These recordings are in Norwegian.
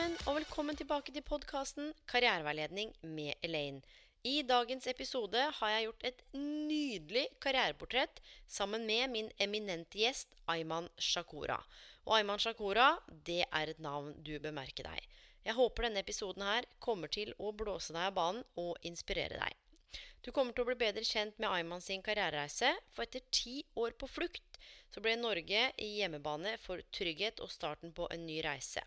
Sammen, og velkommen tilbake til podkasten Karriereveiledning med Elaine. I dagens episode har jeg gjort et nydelig karriereportrett sammen med min eminente gjest Ayman Shakura. Og Ayman Shakura, det er et navn du bør merke deg. Jeg håper denne episoden her kommer til å blåse deg av banen og inspirere deg. Du kommer til å bli bedre kjent med Ayman sin karrierereise, for etter ti år på flukt så ble Norge hjemmebane for trygghet og starten på en ny reise.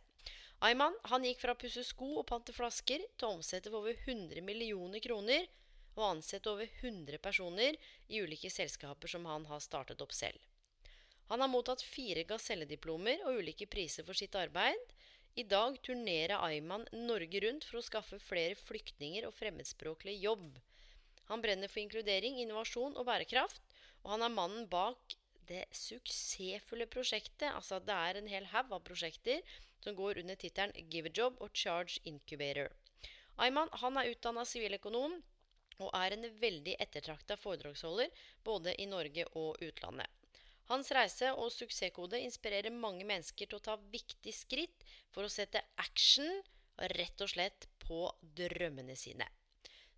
Ayman han gikk fra å pusse sko og pante flasker til å omsette for over 100 millioner kroner og ansette over 100 personer i ulike selskaper som han har startet opp selv. Han har mottatt fire gasellediplomer og ulike priser for sitt arbeid. I dag turnerer Ayman Norge rundt for å skaffe flere flyktninger og fremmedspråklig jobb. Han brenner for inkludering, innovasjon og bærekraft, og han er mannen bak det suksessfulle prosjektet. Altså det er en hel haug av prosjekter som går under tittelen Give a Job og Charge Incubator. Ayman han er utdanna siviløkonom og er en veldig ettertrakta foredragsholder både i Norge og utlandet. Hans reise og suksesskode inspirerer mange mennesker til å ta viktige skritt for å sette action rett og slett på drømmene sine.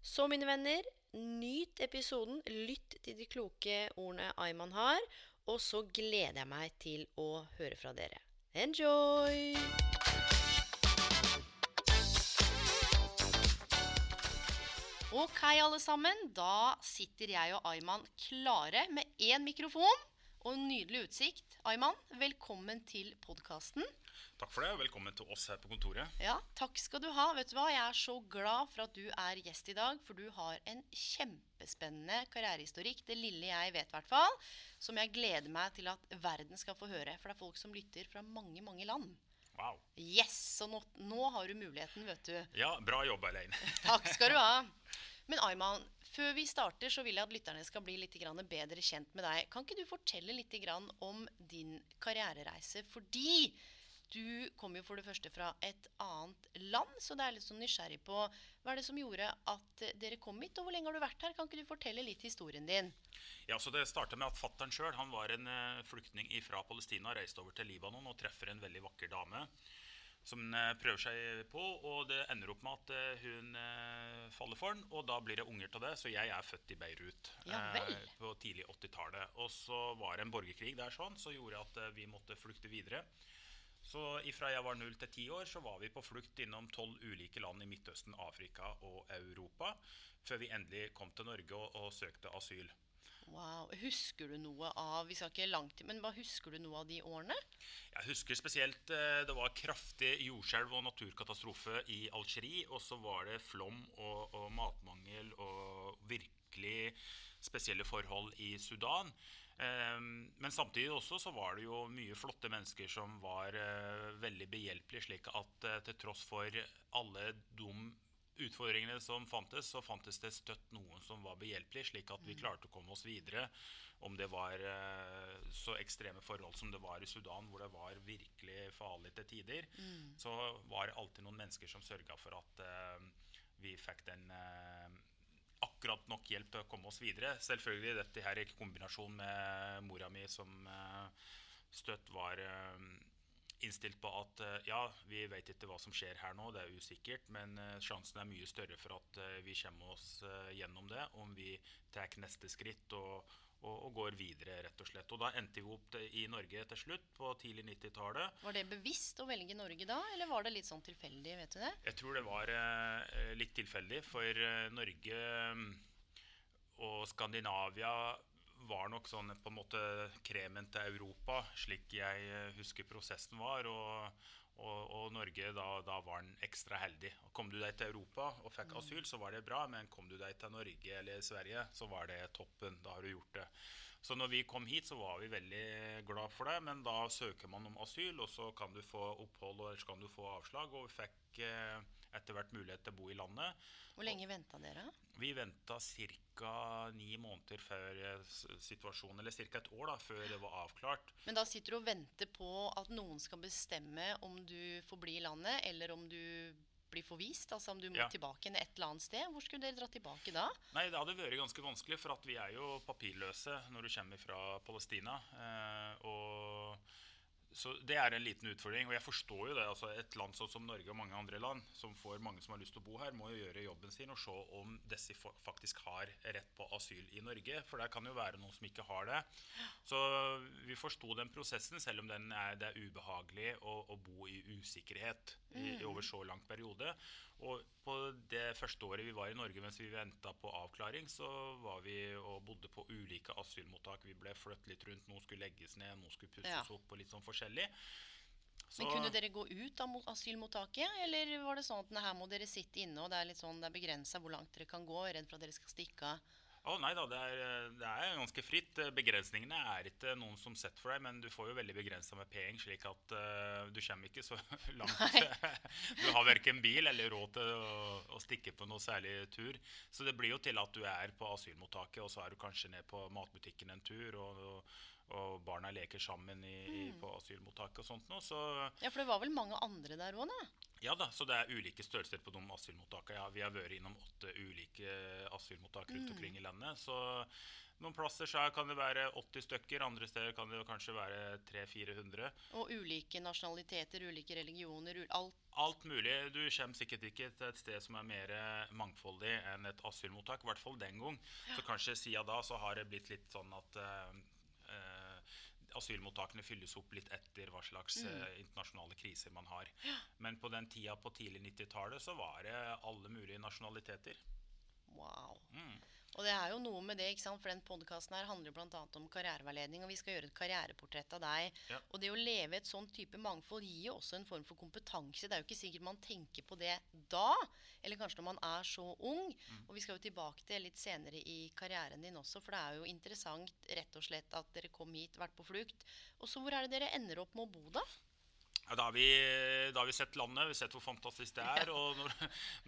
Så mine venner, nyt episoden, lytt til de kloke ordene Ayman har, og så gleder jeg meg til å høre fra dere. Enjoy! Ok, alle sammen. Da sitter jeg og Ayman klare med én mikrofon og en nydelig utsikt. Ayman, velkommen til podkasten. Takk for det, og velkommen til oss her på kontoret. Ja, takk skal du ha. Vet du hva? Jeg er så glad for at du er gjest i dag, for du har en kjempespennende karrierehistorikk, det lille jeg vet i hvert fall, som jeg gleder meg til at verden skal få høre. For det er folk som lytter fra mange, mange land. Wow. Yes! Så nå, nå har du muligheten, vet du. Ja, bra jobba, Elaine. Takk skal du ha. Men Ayman, før vi starter, så vil jeg at lytterne skal bli litt bedre kjent med deg. Kan ikke du fortelle litt om din karrierereise? Fordi du kom jo for det første fra et annet land, så det er litt sånn nysgjerrig på hva er det som gjorde at dere kom hit, og hvor lenge har du vært her? Kan ikke du fortelle litt historien din? Ja, så Det starta med at fattern sjøl var en eh, flyktning fra Palestina, reiste over til Libanon og treffer en veldig vakker dame som hun eh, prøver seg på. Og det ender opp med at eh, hun faller for den, og da blir det unger til det. Så jeg er født i Beirut Ja eh, på tidlig 80-tallet. Og så var det en borgerkrig der sånn, som gjorde at vi måtte flykte videre. Så ifra jeg var 0 til 10 år, så var vi på flukt innom tolv ulike land i Midtøsten, Afrika og Europa, før vi endelig kom til Norge og, og søkte asyl. Wow. Husker du noe av Vi skal ikke langt men hva husker du noe av de årene? Jeg husker spesielt eh, det var kraftig jordskjelv og naturkatastrofe i Algerie. Og så var det flom og, og matmangel og virkelig spesielle forhold i Sudan. Eh, men samtidig også så var det jo mye flotte mennesker som var eh, veldig behjelpelige, slik at eh, til tross for alle de utfordringene som fantes, så fantes det støtt noen som var behjelpelige, slik at vi klarte å komme oss videre. Om det var eh, så ekstreme forhold som det var i Sudan, hvor det var virkelig farlig til tider, så var det alltid noen mennesker som sørga for at vi fikk den akkurat nok hjelp til å komme oss videre. Selvfølgelig dette her i kombinasjon med mora mi som eh, støtt var eh, innstilt på at eh, ja, vi vet ikke hva som skjer her nå, det er usikkert, men sjansen er mye større for at vi kommer oss gjennom det om vi tar neste skritt og, og, og går videre, rett og slett. Og da endte vi opp i Norge til slutt, på tidlig 90-tallet. Var det bevisst å velge Norge da, eller var det litt sånn tilfeldig? vet du det? Jeg tror det var eh, litt tilfeldig, for eh, Norge mm, og Skandinavia var nok sånn på en måte kremen til Europa, slik jeg eh, husker prosessen var. Og, Og, og Norge, da, da var den ekstra heldig. Kom du deg til Europa og fikk Mm. asyl, så var det bra. Men kom du deg til Norge eller Sverige, så var det toppen. Da har du gjort det. Så når vi kom hit, så var vi veldig glad for det. Men da søker man om asyl, og så kan du få opphold, og ellers kan du få avslag. Og vi fikk eh, etter hvert mulighet til å bo i landet. Hvor lenge venta dere? Vi venta ca. ni måneder før eh, situasjonen, eller ca. et år da, før det var avklart. Men da sitter du og venter på at noen skal bestemme om du får bli i landet, eller om du blir forvist, altså om du må Ja. tilbake igjen et eller annet sted. Hvor skulle dere dra tilbake da? Nei, det hadde vært ganske vanskelig, for at vi er jo papirløse når du kommer fra Palestina. Eh, og så det er en liten utfordring. Og jeg forstår jo det. altså Et land sånn som Norge og mange andre land, som får mange som har lyst til å bo her, må jo gjøre jobben sin og se om disse faktisk har rett på asyl i Norge. For der kan jo være noen som ikke har det. Så vi forsto den prosessen, selv om den er, det er ubehagelig å, å bo i usikkerhet i, over så lang periode. Og på det første året vi var i Norge mens vi venta på avklaring, så var vi og bodde på ulike asylmottak. Vi ble flyttet litt rundt. Noe skulle legges ned, noe skulle pusses Ja. opp og litt sånn forskjellig. Så, Men Kunne dere gå ut av asylmottaket, eller var det sånn at her må dere sitte inne, og det er litt sånn, det er begrensa hvor langt dere kan gå, redd for at dere skal stikke av? Å nei da, det er, det er ganske fritt. Begrensningene er ikke noen som setter for deg, men du får jo veldig begrensa med penger, slik at uh, du kommer ikke så langt. du har verken bil eller råd til å, å stikke på noe særlig tur. Så det blir jo til at du er på asylmottaket, og så er du kanskje ned på matbutikken en tur, og, og, og barna leker sammen i, i, på asylmottaket og sånt noe. Så Ja, for det var vel mange andre der òg, da? ja da, så det er ulike størrelser på de asylmottakene. Ja, vi har vært innom åtte ulike asylmottak rundt omkring i landet. Så noen plasser så kan det være 80 stykker, andre steder kan det kanskje være 300-400. Og ulike nasjonaliteter, ulike religioner, alt. Alt mulig. Du kommer sikkert ikke til et sted som er mer mangfoldig enn et asylmottak, i hvert fall den gang. Så kanskje siden da så har det blitt litt sånn at eh, asylmottakene fylles opp litt etter hva slags eh, internasjonale kriser man har. Men på den tida på tidlig 90-tallet så var det alle mulige nasjonaliteter. Wow. Mm. Og det er jo noe med det, ikke sant? for den podkasten her handler bl.a. om karriereveiledning, og vi skal gjøre et karriereportrett av deg. Ja. Og det å leve et sånn type mangfold gir jo også en form for kompetanse. Det er jo ikke sikkert man tenker på det da, eller kanskje når man er så ung. Mm. Og vi skal jo tilbake til litt senere i karrieren din også, for det er jo interessant rett og slett at dere kom hit, vært på flukt. Og så hvor er det dere ender opp med å bo, da? Ja, da, har vi, da har vi sett landet, vi har sett hvor fantastisk det er. Og når,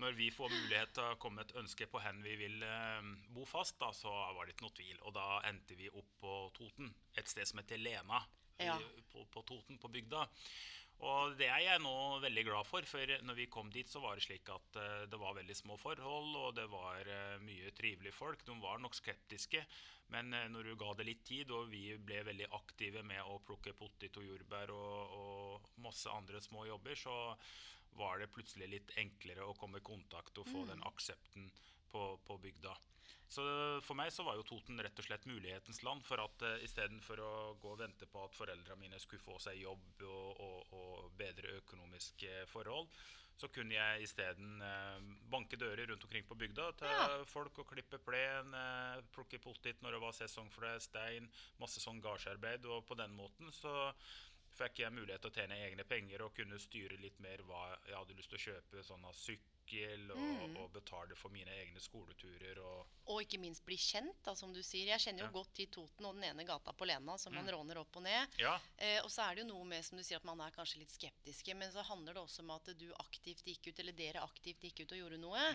når vi får mulighet til å komme med et ønske på hvor vi vil eh, bo fast, da, så var det ikke noe tvil. Og da endte vi opp på Toten, et sted som heter Lena Ja. på, på Toten, på bygda. Og det er jeg nå veldig glad for, for når vi kom dit, så var det slik at eh, det var veldig små forhold, og det var eh, mye trivelige folk. De var nok skeptiske, men eh, når du ga det litt tid, og vi ble veldig aktive med å plukke potet og jordbær og, og masse andre små jobber, så var det plutselig litt enklere å komme i kontakt og få den aksepten på, på bygda. Så for meg så var jo Toten rett og slett mulighetens land. For at uh, istedenfor å gå og vente på at foreldrene mine skulle få seg jobb og, og, og bedre økonomiske forhold, så kunne jeg isteden uh, banke dører rundt omkring på bygda til Ja. folk og klippe plen, uh, plukke potet når det var sesong for det, stein, masse sånn gardsarbeid. Og på den måten så fikk jeg mulighet til å tjene egne penger og kunne styre litt mer hva jeg hadde lyst til å kjøpe. sånn av sykkel og, og betale for mine egne skoleturer. og Og ikke minst bli kjent, da, som du sier. Jeg kjenner jo Ja. godt til Toten og den ene gata på Lena som man råner opp og ned. Ja, Eh, og så er det jo noe med som du sier, at man er kanskje litt skeptiske, men så handler det også om at du aktivt gikk ut, eller dere aktivt gikk ut og gjorde noe.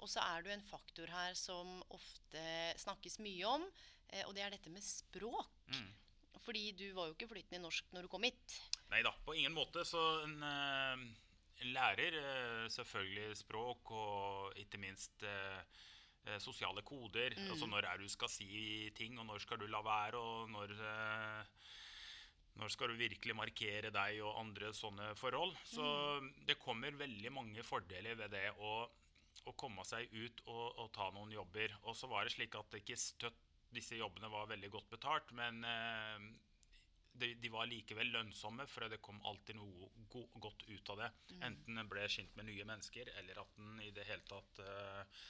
Og så er det jo en faktor her som ofte snakkes mye om, eh, og det er dette med språk. Fordi du var jo ikke flytende i norsk når du kom hit. Nei da, på ingen måte. Så en, uh, lærer uh, selvfølgelig språk og ikke minst eh, sosiale koder. Altså når er du skal si ting, og når skal du la være, og når når skal du virkelig markere deg og andre sånne forhold? Så det kommer veldig mange fordeler ved det å, å komme seg ut og, og ta noen jobber. Og så var det slik at det ikke støtt disse jobbene var veldig godt betalt, men eh, de, de var likevel lønnsomme, for det kom alltid noe go godt ut av det. Enten en ble skint med nye mennesker, eller at en i det hele tatt eh,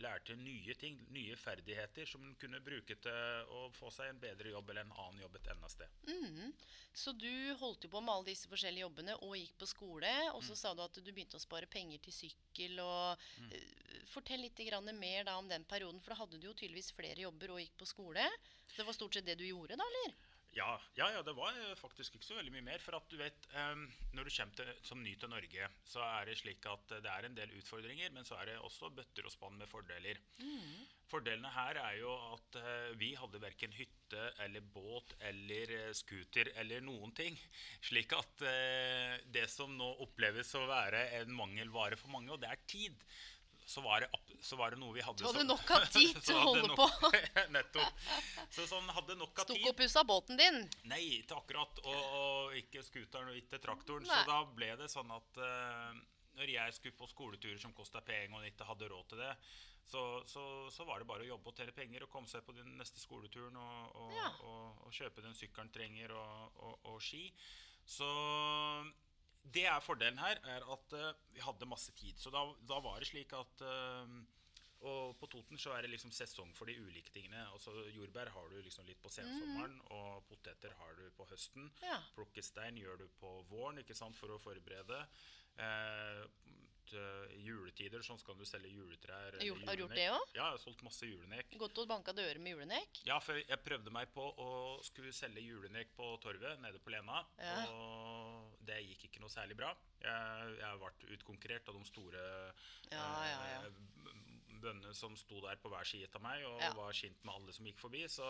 lærte nye ting, nye ferdigheter som hun kunne bruke til å få seg en bedre jobb eller en annen jobb et annet sted. Mm. Så du holdt jo på med alle disse forskjellige jobbene og gikk på skole. Og så sa du at du begynte å spare penger til sykkel. og eh, Fortell litt grann mer da om den perioden, for da hadde du jo tydeligvis flere jobber og gikk på skole. Det var stort sett det du gjorde da, eller? Ja, ja, ja, det var eh, faktisk ikke så veldig mye mer. For at du vet, em, når du kommer til, som ny til Norge, så er det slik at eh, det er en del utfordringer, men så er det også bøtter og spann med fordeler. Fordelene her er jo at eh, vi hadde verken hytte eller båt eller eh, scooter eller noen ting. Slik at eh, det som nå oppleves å være en mangelvare for mange, og det er tid, så var det, så var det noe vi hadde Du hadde så- nok av tid til å holde nok- Nettopp. Så sånn hadde nok av Stok tid. og pussa båten din. Nei, ikke akkurat. Og, og ikke scooteren og ikke traktoren. Nei. Så da ble det sånn at uh, når jeg skulle på skoleturer som kosta penger, og ikke hadde råd til det, så, så, så var det bare å jobbe og telle penger og komme seg på den neste skoleturen og, og, Ja. og, kjøpe den sykkelen trenger, og ski. Så det er fordelen her, er at uh, vi hadde masse tid. Så da, da var det slik at uh, og på Toten så er det liksom sesong for de ulike tingene. Altså Jordbær har du liksom litt på sensommeren, og poteter har du på høsten. Ja. Plukkestein gjør du på våren ikke sant, for å forberede. Eh, juletider sånn skal du selge juletrær. eller Gjort- har du gjort det også? Ja, jeg har solgt masse julenek. Gått og banka dører med julenek. Ja, for jeg prøvde meg på å skulle selge julenek på torvet nede på Lena. Ja. Og det gikk ikke noe særlig bra. Jeg, jeg ble utkonkurrert av de store Ja, ja, ja. eh, bøndene som sto der på hver side av meg og var kjent med alle som gikk forbi. Så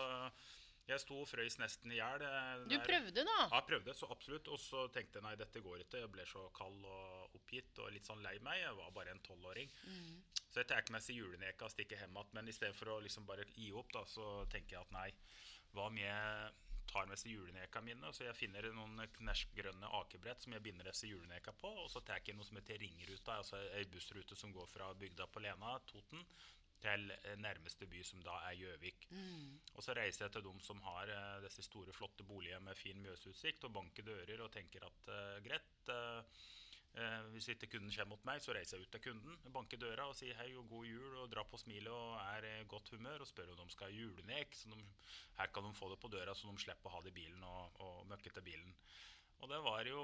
jeg sto og frøys nesten i hjel. eh, Du prøvde, da. Ja, jeg prøvde, så absolutt. Og så tenkte jeg nei, dette går ikke. Jeg ble så kald og oppgitt og litt sånn lei meg. Jeg var bare en tolvåring. Mm. Så jeg tar med meg juleneka og stikker hjem igjen. Men istedenfor å liksom bare gi opp, da, så tenker jeg at nei, hva om jeg tar med seg juleneka mine? Så jeg finner noen knæsjgrønne akebrett som jeg binder disse juleneka på. Og så tar jeg noe som heter Ringruta, altså ei bussrute som går fra bygda på Lena, Toten, til nærmeste by, som da er Gjøvik. Og så reiser jeg til dem som har uh, disse store, flotte boligene med fin mjøsutsikt, og banker dører og tenker at uh, greit eh, eh, Hvis ikke kunden kommer mot meg, så reiser jeg ut til kunden, banker døra og sier hei og god jul, og drar på smilet og er i godt humør og spør om de skal ha julenek. Så de, her kan de få det på døra, så de slipper å ha det i bilen og, og møkke til bilen. Og det var jo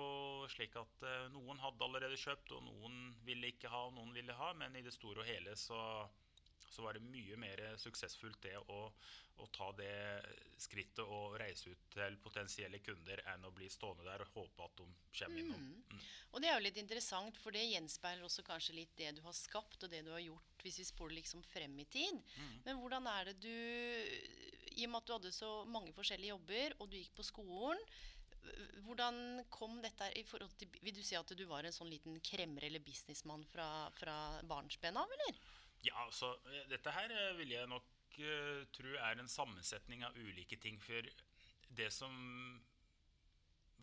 slik at eh, noen hadde allerede kjøpt, og noen ville ikke ha, og noen ville ha, men i det store og hele så så var det mye mer suksessfullt det å, å ta det skrittet og reise ut til potensielle kunder enn å bli stående der og håpe at de kommer innom. Mm. Og det er jo litt interessant, for det gjenspeiler også kanskje litt det du har skapt, og det du har gjort, hvis vi spoler liksom frem i tid. Men hvordan er det du I og med at du hadde så mange forskjellige jobber, og du gikk på skolen hvordan kom dette i forhold til Vil du si at du var en sånn liten kremmer eller businessmann fra, fra barnsben av, eller? Ja, så eh, dette her eh, vil jeg nok uh, tro er en sammensetning av ulike ting. For det som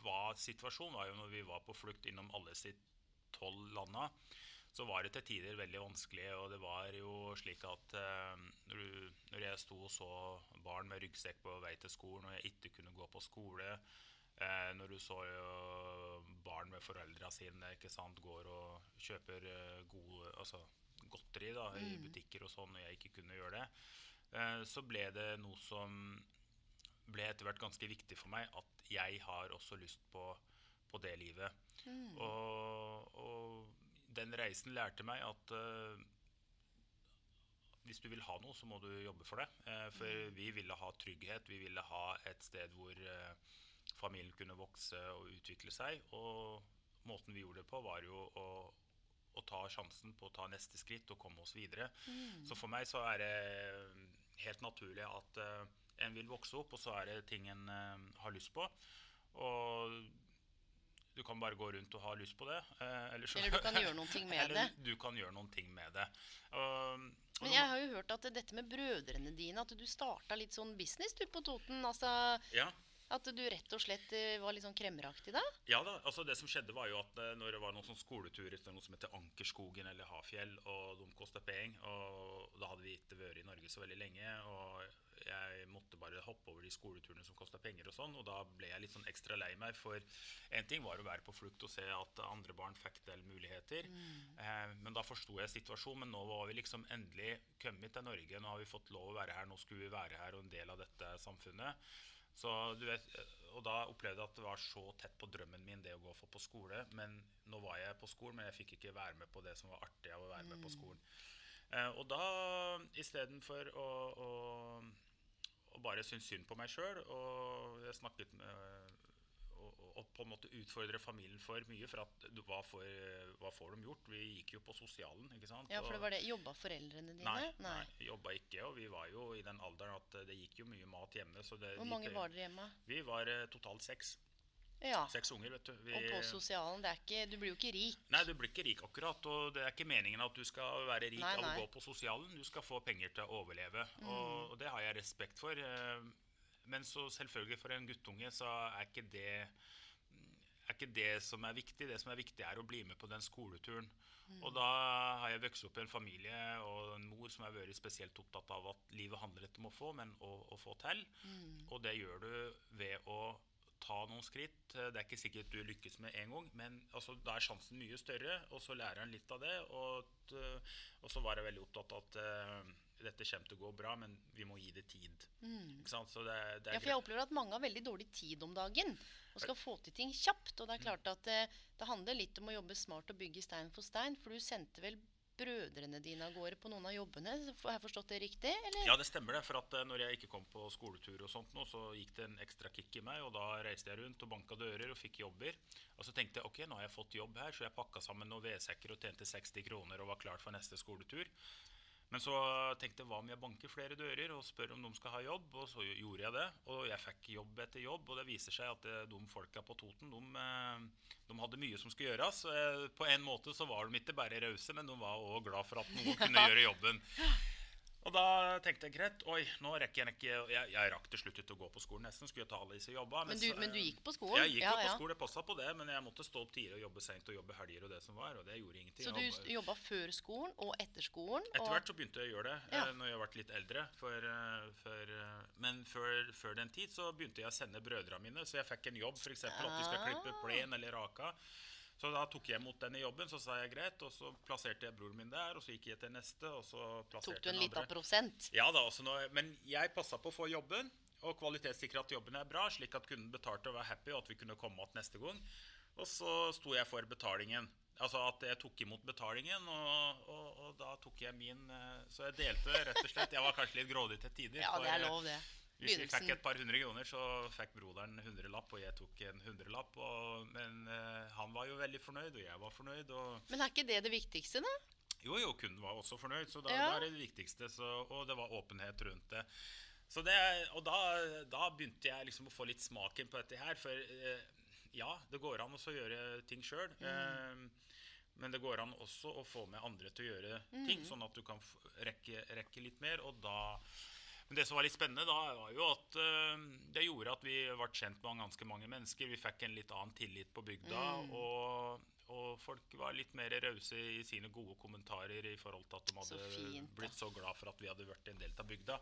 var situasjonen, var jo når vi var på flukt innom alle sitt tolv landa, så var det til tider veldig vanskelig. Og det var jo slik at eh, når, du, når jeg sto og så barn med ryggsekk på vei til skolen, og jeg ikke kunne gå på skole eh, Når du så jo barn med foreldra sine ikke sant, går og kjøper gode altså, godteri da, i butikker og sånn, og jeg ikke kunne gjøre det, eh, så ble det noe som ble etter hvert ganske viktig for meg, at jeg har også lyst på, på det livet. Og, og den reisen lærte meg at eh, hvis du vil ha noe, så må du jobbe for det. Eh, for vi ville ha trygghet, vi ville ha et sted hvor eh, familien kunne vokse og utvikle seg. Og måten vi gjorde det på, var jo å, å ta sjansen på å ta neste skritt og komme oss videre. Så for meg så er det helt naturlig at uh, en vil vokse opp, og så er det ting en uh, har lyst på. Og du kan bare gå rundt og ha lyst på det. Uh, eller, så, Eller du kan gjøre noen ting med eller det. du kan gjøre noen ting med det. Og, og Men jeg har jo hørt at dette med brødrene dine, at du starta litt sånn business du på Toten. Altså ja, At du rett og slett eh, var litt sånn kremmeraktig da? Ja da, altså Det som skjedde, var jo at eh, når det var noen sånn skoleturer til noe som heter Ankerskogen eller Hafjell, og de kosta penger, og da hadde vi ikke vært i Norge så veldig lenge, og jeg måtte bare hoppe over de skoleturene som kosta penger og sånn, og da ble jeg litt sånn ekstra lei meg, for én ting var å være på flukt og se at andre barn fikk del muligheter, eh, men da forsto jeg situasjonen. Men nå var vi liksom endelig kommet til Norge, nå har vi fått lov å være her, nå skulle vi være her og en del av dette samfunnet. Så du vet, og da opplevde jeg at det var så tett på drømmen min det å gå for på skole. Men nå var jeg på skolen, men jeg fikk ikke være med på det som var artig av å være med på skolen. Eh, og da istedenfor å, å, å bare synes synd på meg sjøl, og jeg snakket med på en måte utfordre familien for mye. For at hva, får, hva får de gjort? Vi gikk jo på sosialen, ikke sant. Ja, for det var det. Jobba foreldrene dine? Nei, nei, jobba ikke. Og vi var jo i den alderen at det gikk jo mye mat hjemme. Så det, Hvor mange mange var dere hjemme? Vi var eh, totalt seks. Ja. Seks unger, vet du. Vi, Og på sosialen. Det er ikke, du blir jo ikke rik. Nei, du blir ikke rik akkurat. Og det er ikke meningen at du skal være rik Nei, av å gå på sosialen. Du skal få penger til å overleve. Og, og det har jeg respekt for. eh, Men så selvfølgelig for en guttunge så er ikke det er ikke det som er viktig. Det som er viktig, er å bli med på den skoleturen. Og da har jeg vokst opp i en familie og en mor som har vært spesielt opptatt av at livet handler ikke om å få, men å, å få til. Og det gjør du ved å ta noen skritt. Det er ikke sikkert du lykkes med en gang, men altså, da er sjansen mye større. Og så lærer han litt av det. Og, og så var jeg veldig opptatt av at eh, dette kommer til å gå bra, men vi må gi det tid. Ikke sant? Så det, det Ja, for jeg opplever at mange har veldig dårlig tid om dagen og skal få til ting kjapt. Og det er klart at det, det handler litt om å jobbe smart og bygge stein for stein. For du sendte vel brødrene dine av gårde på noen av jobbene? Har jeg forstått det riktig? Eller? Ja, det stemmer det. For at eh, når jeg ikke kom på skoletur og sånt nå, så gikk det en ekstra kick i meg, og da reiste jeg rundt og banka dører og fikk jobber. Og så tenkte jeg ok, nå har jeg fått jobb her, så jeg pakka sammen noen vedsekker og tjente 60 kroner og var klar for neste skoletur. Men så tenkte jeg hva om jeg banker flere dører og spør om de skal ha jobb, og så gjorde jeg det. Og jeg fikk jobb etter jobb, og det viser seg at eh, de folka på Toten, de, eh, de hadde mye som skulle gjøres. og På en måte så var de ikke bare rause, men de var òg glad for at noen kunne gjøre jobben. Og da tenkte jeg greit, oi, nå rekker jeg ikke Jeg, jeg rakk til slutt ikke å gå på skolen nesten. Skulle jeg ta alle disse jobba. Men du, men du gikk på skolen? Jeg gikk Ja, jo på ja. det passa på det, men jeg måtte stå opp tidligere og jobbe seint og jobbe helger og det som var, og det gjorde ingenting. Så du jobba før skolen og etter skolen? etter hvert så begynte jeg å gjøre det Ja. eh, når jeg ble litt eldre. For, eh, for, eh, men før, før den tid så begynte jeg å sende brødrene mine. Så jeg fikk en jobb, f.eks. at de skal klippe Ah. plen eller raka. Så da tok jeg imot denne jobben, så sa jeg greit. Og så plasserte jeg broren min der, og så gikk jeg til neste, og så plasserte Tok du en liten prosent? Ja da, altså nå, men jeg passa på å få jobben, og kvalitetssikra at jobben er bra, slik at kunden betalte og var happy, og at vi kunne komme igjen neste gang. Og så sto jeg for betalingen. Altså at jeg tok imot betalingen, og, og, og da tok jeg min eh, Så jeg delte rett og slett. Jeg var kanskje litt grådig til tider. Ja, det er lov, det. Hvis vi fikk et par hundre kroner, så fikk broderen en hundrelapp, og jeg tok en hundrelapp. Og, men uh, han var jo veldig fornøyd, og jeg var fornøyd. Og Men er ikke det det viktigste, da? jo, jo, kunden var også fornøyd, så da, Ja. da er det det viktigste. Så, og det var åpenhet rundt det. Så det og da, da begynte jeg liksom å få litt smaken på dette her. For eh, ja, det går an også å gjøre ting sjøl. Eh, men det går an også å få med andre til å gjøre ting, sånn at du kan rekke, rekke litt mer. Og da men det som var litt spennende, da, var jo at eh, det gjorde at vi ble kjent med ganske mange mennesker. Vi fikk en litt annen tillit på bygda. Og, og folk var litt mer rause i sine gode kommentarer i forhold til at de Så hadde fint, blitt så glad for at vi hadde vært en del av bygda.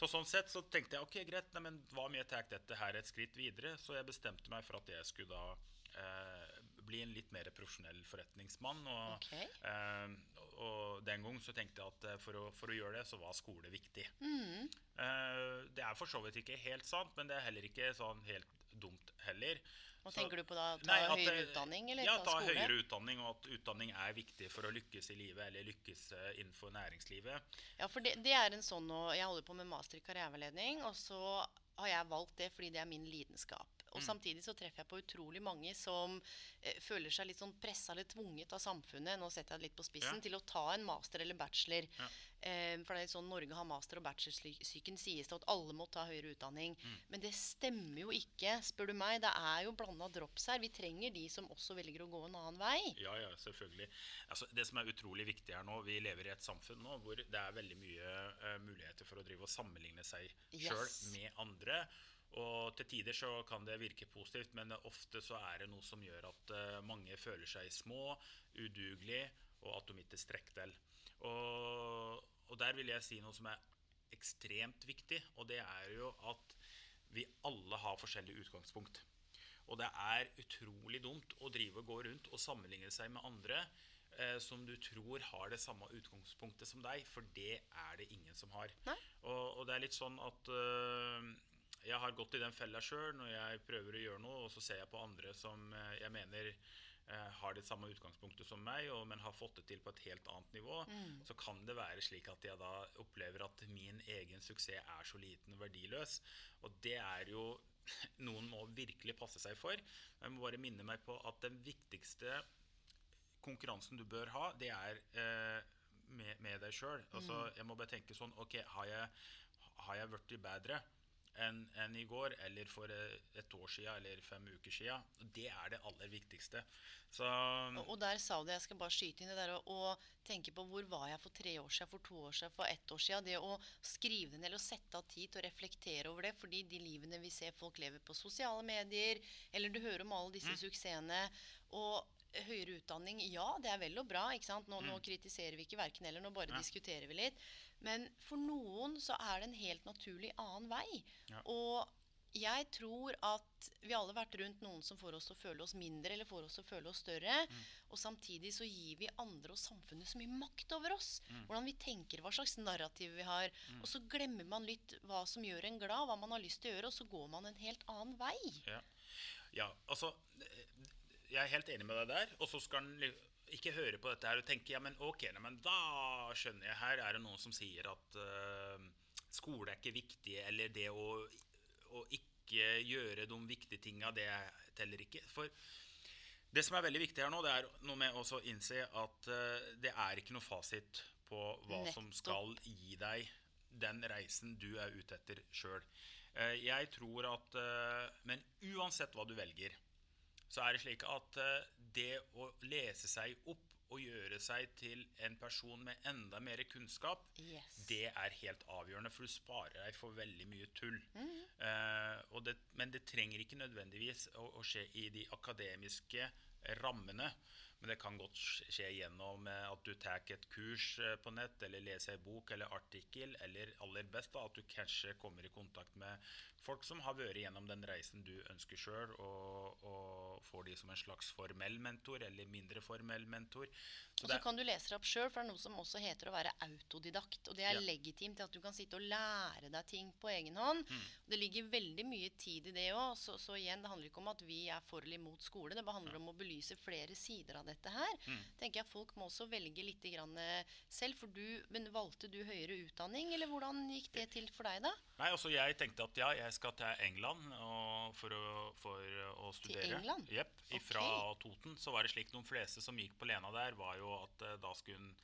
Så sånn sett så tenkte jeg ok, greit, nei, men hva om jeg tar dette her et skritt videre? Så jeg bestemte meg for at jeg skulle da eh, bli en litt mer profesjonell forretningsmann. Og, okay. eh, og den gang så tenkte jeg at eh, for å, for å gjøre det, så var skole viktig. Mm. Eh, det er for så vidt ikke helt sant, men det er heller ikke sånn helt dumt heller. Hva Så- tenker du på da? Ta Nei, at, høyere utdanning eller ja, ta skole? høyere utdanning, og at utdanning er viktig for å lykkes i livet, eller lykkes eh, innenfor næringslivet. Ja, for det, det er en sånn nå Jeg holder på med master i karriereveiledning, og så har jeg valgt det fordi det er min lidenskap. Og Mm. samtidig så treffer jeg på utrolig mange som eh, føler seg litt sånn pressa eller tvunget av samfunnet nå setter jeg det litt på spissen, Ja. til å ta en master eller bachelor. Ja. Eh, for det er sånn Norge har master- og bachelorsyken, sies det at alle må ta høyere utdanning. Mm. Men det stemmer jo ikke, spør du meg. Det er jo blanda drops her. Vi trenger de som også velger å gå en annen vei. Ja, ja, selvfølgelig. Altså, det som er utrolig viktig her nå, vi lever i et samfunn nå hvor det er veldig mye uh, muligheter for å drive og sammenligne seg sjøl Yes. med andre. Og til tider så kan det virke positivt, men ofte så er det noe som gjør at uh, mange føler seg små, udugelige, og at de ikke strekker til. Og, og, der vil jeg si noe som er ekstremt viktig, og det er jo at vi alle har forskjellig utgangspunkt. Og det er utrolig dumt å drive og gå rundt og sammenligne seg med andre eh, som du tror har det samme utgangspunktet som deg, for det er det ingen som har. Og, og, det er litt sånn at øh, jeg har gått i den fella sjøl når jeg prøver å gjøre noe, og så ser jeg på andre som eh, jeg mener eh, har det samme utgangspunktet som meg, og, men har fått det til på et helt annet nivå, mm. så kan det være slik at jeg da opplever at min egen suksess er så liten og verdiløs. Og det er jo noen må virkelig passe seg for. Jeg må bare minne meg på at den viktigste konkurransen du bør ha, det er eh, med, med, deg sjøl. Altså, mm. jeg må bare tenke sånn Ok, har jeg, har jeg blitt bedre? Enn en i går, eller for et år siden, eller fem uker siden. Det er det aller viktigste. Så, og, og, der sa du, jeg skal bare skyte inn det der å, tenke på hvor var jeg for tre år siden, for to år siden, for ett år siden. Det å skrive det ned og sette av tid til å reflektere over det. fordi de livene vi ser folk lever på sosiale medier, eller du hører om alle disse mm. suksessene. og høyere utdanning, ja, det er vel og bra. ikke sant? Nå, mm. nå kritiserer vi ikke verken eller, nå bare ja. diskuterer vi litt. Men for noen så er det en helt naturlig annen vei. Ja. Og jeg tror at vi alle har vært rundt noen som får oss til å føle oss mindre eller får oss til å føle oss større. Mm. Og samtidig så gir vi andre og samfunnet så mye makt over oss. Mm. Hvordan vi tenker, hva slags narrativ vi har. Mm. Og så glemmer man litt hva som gjør en glad, hva man har lyst til å gjøre, og så går man en helt annen vei. Ja, ja altså Jeg er helt enig med deg der. Og så skal den ikke høre på dette her og tenke ja, men ok, nei, men da skjønner jeg her er det noen som sier at uh, skole er ikke viktig, eller det å, å ikke gjøre de viktige tinga, det teller ikke. For det som er veldig viktig her nå, det er noe med å innse at uh, det er ikke noe fasit på hva Nettopp. som skal gi deg den reisen du er ute etter sjøl. Uh, eh, jeg tror at Men uansett hva du velger, så er det slik at det å lese seg opp og gjøre seg til en person med enda mer kunnskap, yes. det er helt avgjørende, for du sparer deg for veldig mye tull. Mm. Uh, det, men det trenger ikke nødvendigvis å, å, skje i de akademiske rammene. Men det kan godt skje gjennom eh, at du tar et kurs eh, på nett, eller leser en bok eller artikkel, eller aller best da, at du kanskje kommer i kontakt med folk som har vært gjennom den reisen du ønsker sjøl, og, og, får de som en slags formell mentor eller mindre formell mentor. Så og så kan du lese det opp sjøl, for det er noe som også heter å være autodidakt. Og det er ja. legitimt at du kan sitte og lære deg ting på egen hånd. Mm. Det ligger veldig mye tid i det òg. Så, så, igjen, det handler ikke om at vi er for eller imot skole. Det handler om å belyse flere sider av dette her. Mm. tenker jeg Folk må også velge litt eh, selv. For du, men valgte du høyere utdanning, eller hvordan gikk det til for deg, da? Nei, altså Jeg tenkte at ja, jeg skal til England for å, for, å, studere. Til England? Jepp. Fra okay. Toten. Så var det slik de fleste som gikk på Lena der, var jo at uh, da skulle hun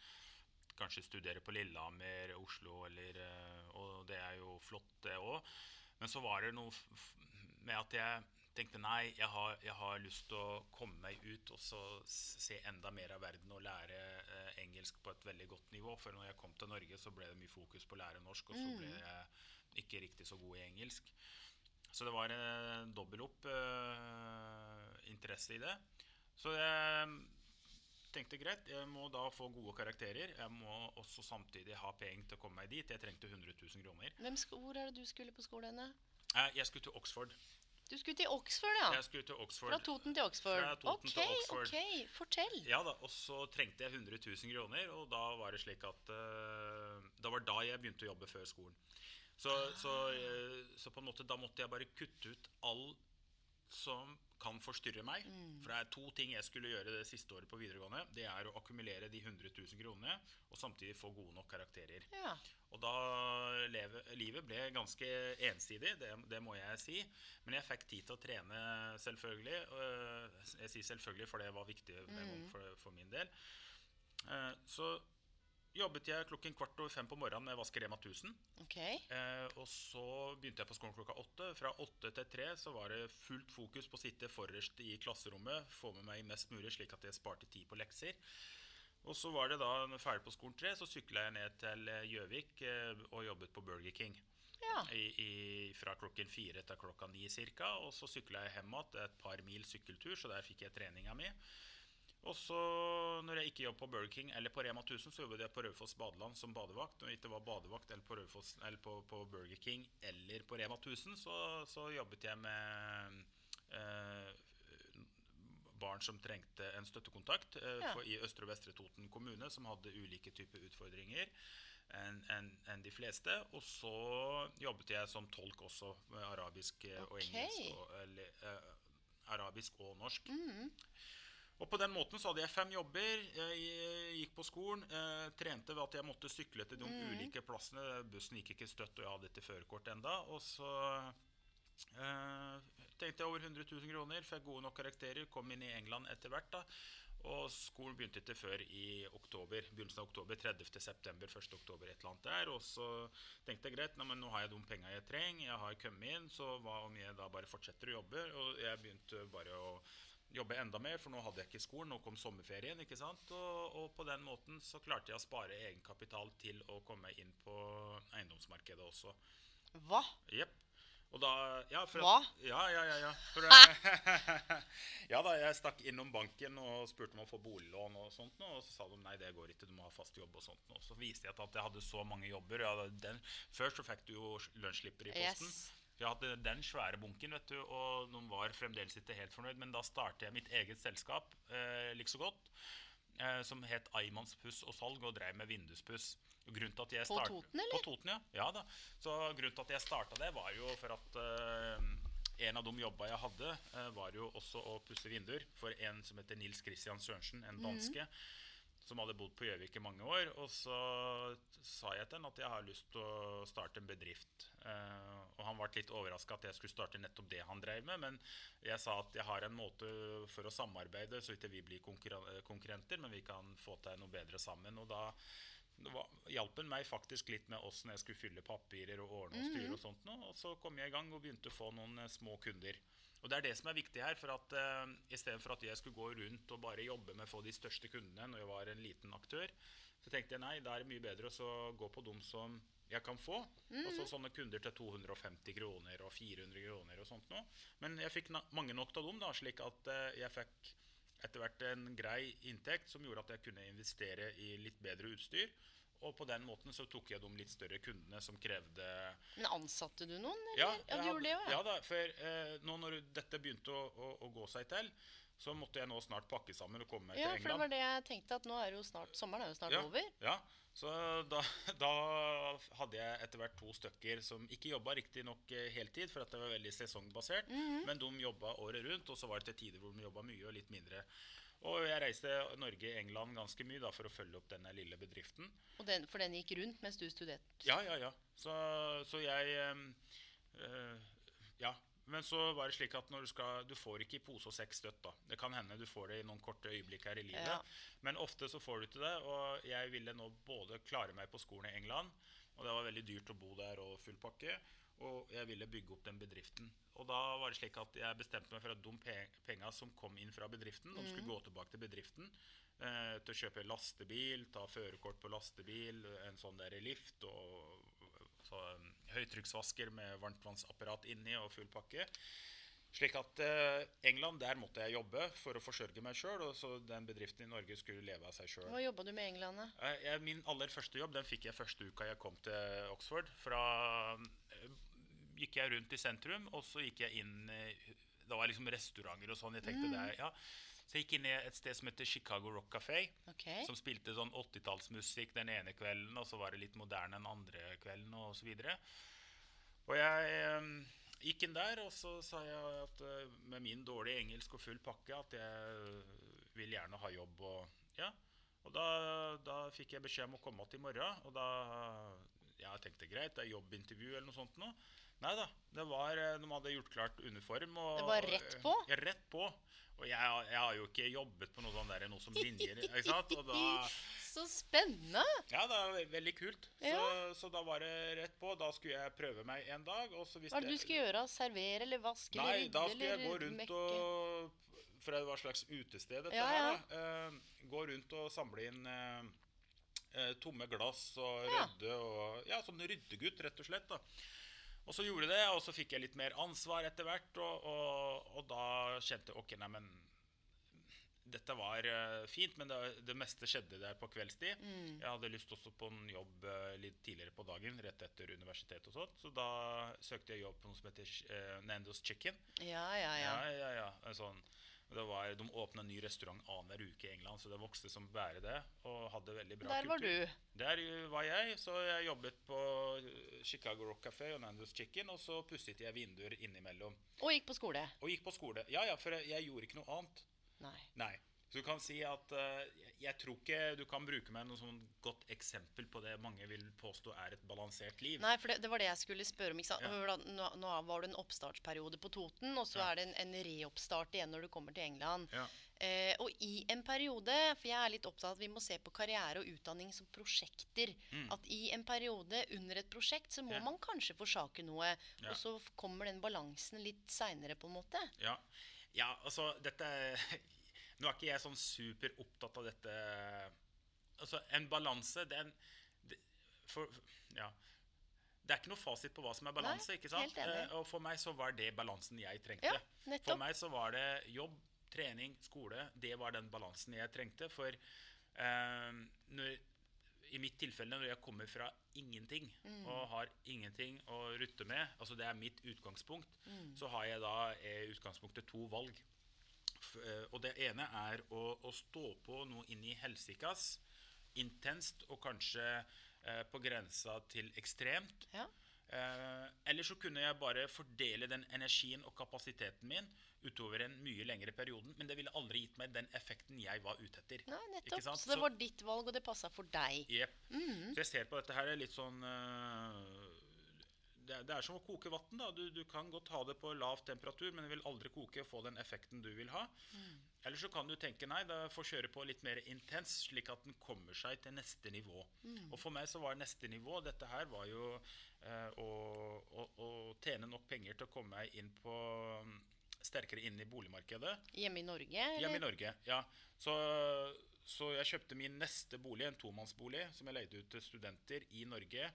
kanskje studere på Lillehammer, Oslo eller uh, Og det er jo flott, det òg. Men så var det noe med at jeg tenkte nei, jeg har, jeg har lyst til å komme meg ut og se enda mer av verden og lære eh, engelsk på et veldig godt nivå. For når jeg kom til Norge, så ble det mye fokus på å lære norsk, og så ble mm. jeg ikke riktig så god i engelsk. Så det var en dobbel opp eh, interesse i det. Så jeg tenkte greit, jeg må da få gode karakterer. Jeg må også samtidig ha penger til å komme meg dit. Jeg trengte 100 000 kroner. Hvor er det du skulle på skolen? Eh, jeg skulle til Oxford. Du skulle til Oxford, ja? Jeg skulle til Oxford. Fra Toten til Oxford. Fra Toten okay, til Oxford. ok, Fortell. Ja da, Og så trengte jeg 100 000 kroner, og da var det slik at uh, Det var da jeg begynte å jobbe før skolen. Så, ah. så, uh, så, på en måte da måtte jeg bare kutte ut all som kan forstyrre meg. Mm. For det er to ting jeg skulle gjøre det siste året på videregående. Det er å akkumulere de 100 000 kronene og samtidig få gode nok karakterer. Ja. Og da leve, Livet ble ganske ensidig, det, det, må jeg si. Men jeg fikk tid til å trene, selvfølgelig. Jeg sier selvfølgelig, for det var viktig mm. for, for, min del. Eh, så jobbet jeg klokken kvart over fem på morgenen med Vasker Rema 1000. Okay. Eh, og så begynte jeg på skolen klokka åtte. Fra åtte til tre så var det fullt fokus på å sitte forrest i klasserommet, få med meg mest mulig, slik at jeg sparte tid på lekser. Og så var det da ferdig på skolen tre, så sykla jeg ned til Gjøvik eh, og jobbet på Burger King. Ja. I, i, fra klokken fire til klokka ni ca. Og så sykla jeg hjem igjen et par mil sykkeltur, så der fikk jeg treninga mi. Og så, når jeg ikke jobbet på Burger King eller på Rema 1000, så jobbet jeg på Raufoss badeland som badevakt. Når jeg ikke var badevakt eller på, Rødfoss, eller på, på Burger King eller på Rema 1000, så, så jobbet jeg med eh, barn som trengte en støttekontakt eh, Ja. i Østre og Vestre Toten kommune, som hadde ulike typer utfordringer enn en, en de fleste. Og så jobbet jeg som tolk også, med arabisk okay. og engelsk. Og, eller, eh, arabisk og norsk. Og på den måten så hadde jeg fem jobber. Jeg gikk på skolen, eh, trente ved at jeg måtte sykle til de ulike plassene. Bussen gikk ikke støtt, og jeg hadde ikke førerkort enda. Og så eh, tenkte jeg over 100 000 kroner, fikk gode nok karakterer, kom inn i England etter hvert. da. Og skolen begynte ikke før i oktober, begynnelsen av oktober, 30. september, 1. oktober, et eller annet der. Og så tenkte jeg greit, nei, men nå har jeg de penga jeg trenger, jeg har kommet inn, så hva om jeg da bare fortsetter å jobbe? Og jeg begynte bare å jobbe enda mer, for nå hadde jeg ikke skolen, nå kom sommerferien, ikke sant? Og, og på den måten så klarte jeg å spare egenkapital til å komme inn på eiendomsmarkedet også. Hva? Jepp. Og da ja, for Hva? At, ja, ja, ja. Ja. For, ja da, jeg stakk innom banken og spurte om å få boliglån og sånt, og så sa de nei, det går ikke, du må ha fast jobb og sånt. nå. Så viste jeg at jeg hadde så mange jobber. Den, før så fikk du jo lønnsslipper i posten. Yes. Jeg hadde den svære bunken, vet du, og noen var fremdeles ikke helt fornøyd. Men da startet jeg mitt eget selskap, eh, like så godt, eh, som het Aymanns puss og salg, og drev med vinduspuss. Grunnen til at jeg På Toten, eller? På Toten, ja. ja da. Så grunnen til at jeg starta det, var jo for at uh, en av de jobba jeg hadde, uh, var jo også å pusse vinduer for en som heter Nils Christian Sørensen, en danske. Som hadde bodd på Gjøvik i mange år. Og så sa jeg til han at jeg har lyst til å starte en bedrift. Eh, og han ble litt overraska at jeg skulle starte nettopp det han drev med. Men jeg sa at jeg har en måte for å samarbeide, så ikke vi blir konkurrenter, men vi kan få til noe bedre sammen. Og da hjalp han meg faktisk litt med åssen jeg skulle fylle papirer og ordne og styre. Og sånt nå, og så kom jeg i gang og begynte å få noen eh, små kunder. Og det er det som er viktig her. for at uh, Istedenfor at jeg skulle gå rundt og bare jobbe med å få de største kundene når jeg var en liten aktør, så tenkte jeg nei, da er det mye bedre å gå på dem som jeg kan få. Og så sånne kunder til 250 kroner og 400 kroner og sånt noe. Men jeg fikk mange nok av dem, da, slik at uh, jeg fikk etter hvert en grei inntekt som gjorde at jeg kunne investere i litt bedre utstyr. Og på den måten så tok jeg de litt større kundene som krevde Men ansatte du noen? Eller? ja, ja, du gjorde det òg, ja da, for eh, nå når dette begynte å, å, å gå seg til, så måtte jeg nå snart pakke sammen og komme meg Ja, til for det var det jeg tenkte, at nå er det jo snart Sommeren er jo snart ja, over. Ja, så da, da hadde jeg etter hvert to stykker som ikke jobba riktignok heltid, for at det var veldig sesongbasert, Mhm. men de jobba året rundt, og så var det til tider hvor de jobba mye og litt mindre. Og jeg reiste Norge England ganske mye da, for å følge opp denne lille bedriften. Og den, for den gikk rundt mens du studerte? Ja, ja, ja. Så, så jeg øh, eh, Ja. Men så var det slik at når du skal Du får ikke i pose og sekk støtt, da. Det kan hende du får det i noen korte øyeblikk her i livet. Ja. Men ofte så får du til det. Og jeg ville nå både klare meg på skolen i England, og det var veldig dyrt å bo der og full pakke. Og jeg ville bygge opp den bedriften. Og da var det slik at jeg bestemte meg for at de pe- penga som kom inn fra bedriften, de skulle gå tilbake til bedriften. Eh, til å kjøpe lastebil, ta førerkort på lastebil, en sånn der lift og så, um, høytrykksvasker med varmtvannsapparat inni og full pakke. Slik at uh, England, der måtte jeg jobbe for å forsørge meg sjøl. Og så den bedriften i Norge skulle leve av seg sjøl. Hva jobba du med i England, da? Jeg, jeg, min aller første jobb den fikk jeg første uka jeg kom til Oxford. Fra uh, gikk jeg rundt i sentrum, og så gikk jeg inn uh, Det var liksom restauranter og sånn. Jeg tenkte det, ja. Så jeg gikk inn i et sted som heter Chicago Rock Café. Okay. Som spilte sånn 80-tallsmusikk den ene kvelden, og så var det litt moderne den andre kvelden, og så videre. Og jeg eh, gikk inn der, og så sa jeg at eh, med min dårlige engelsk og full pakke at jeg vil gjerne ha jobb. Og, ja. og da, da fikk jeg beskjed om å komme til i morgen, og da jeg tenkte greit, det er jobbintervju eller noe sånt nå. Nei da, det var, eh, de hadde gjort klart uniform. Og, Det var rett på? Ja, rett på. Og jeg, jeg har jo ikke jobbet på noe sånt der, noe som linjer. ikke sant? Da, Så spennende! ja, det er veldig kult. Så, Ja. så da var det rett på. Da skulle jeg prøve meg en dag. Og så Hva er det du skulle gjøre? Servere eller vaske eller Nei, da skulle jeg gå rundt mekke? og For det var et slags utested, dette Ja, her. da. uh, gå rundt og samle inn eh, eh, tomme glass og rydde og Ja, sånn ryddegutt, rett og slett. da. Og så gjorde jeg det, og så fikk jeg litt mer ansvar etter hvert, og, og, og da kjente jeg ok, nei, men dette var eh, fint, men det, det meste skjedde der på kveldstid. Jeg hadde lyst også på en jobb eh, litt tidligere på dagen, rett etter universitetet og sånt. Så da søkte jeg jobb på noe som heter uh, Nando's Chicken. Ja, ja, ja. Ja, ja, ja. Sånn, var, de åpna ny restaurant annenhver uke i England, så det vokste som bare det. Og hadde veldig bra Der var kultur. du. Der var jeg, så jeg jobbet på Chicago Rock Café og Nando's Chicken, og så pusset jeg vinduer innimellom. Og gikk på skole. Og gikk på skole. Ja, ja, for jeg, jeg gjorde ikke noe annet. Nei. Nei. Så du kan si at uh, jeg, tror ikke du kan bruke meg noe sånn godt eksempel på det mange vil påstå er et balansert liv. Nei, for det, det var det jeg skulle spørre om. Ikke sant? Ja. Hør da, Nå, nå var det en oppstartsperiode på Toten, og så Ja. er det en, en reoppstart igjen når du kommer til England. Ja. Uh, og i en periode, for jeg er litt opptatt av at vi må se på karriere og utdanning som prosjekter. At i en periode under et prosjekt så må Mm. Man kanskje forsake noe. Og så kommer den balansen litt seinere, på en måte. Ja, ja altså dette Nå er ikke jeg sånn super opptatt av dette Altså, en balanse, den det, for, Ja. Det er ikke noe fasit på hva som er balanse. Nei, ikke sant? Eh, og for meg så var det balansen jeg trengte. Ja, for meg så var det jobb, trening, skole. Det var den balansen jeg trengte. For eh, når, i mitt tilfelle, når jeg kommer fra ingenting Mm. og har ingenting å rutte med, altså det er mitt utgangspunkt, Mm. så har jeg da i utgangspunktet to valg. Eh, og det ene er å, å stå på noe inn i helsikas, intenst og kanskje eh, på grensa til ekstremt. Ja. Eh, eller så kunne jeg bare fordele den energien og kapasiteten min utover en mye lengre periode. Men det ville aldri gitt meg den effekten jeg var ute etter. Nei, nettopp. Så det var ditt valg, og det passa for deg. Jepp. Så jeg ser på dette her litt sånn eh, det, er- det er som å koke vann. Du, du kan godt ha det på lav temperatur, men det vil aldri koke og få den effekten du vil ha. Eller så kan du tenke nei, da får kjøre på litt mer intens, slik at den kommer seg til neste nivå. Og for meg så var neste nivå Dette her var jo eh, å, å, å tjene nok penger til å komme meg inn på mm, sterkere inn i boligmarkedet. Hjemme i Norge? Hjemme i? Norge, ja. Så, så jeg kjøpte min neste bolig, en tomannsbolig, som jeg leide ut til studenter i Norge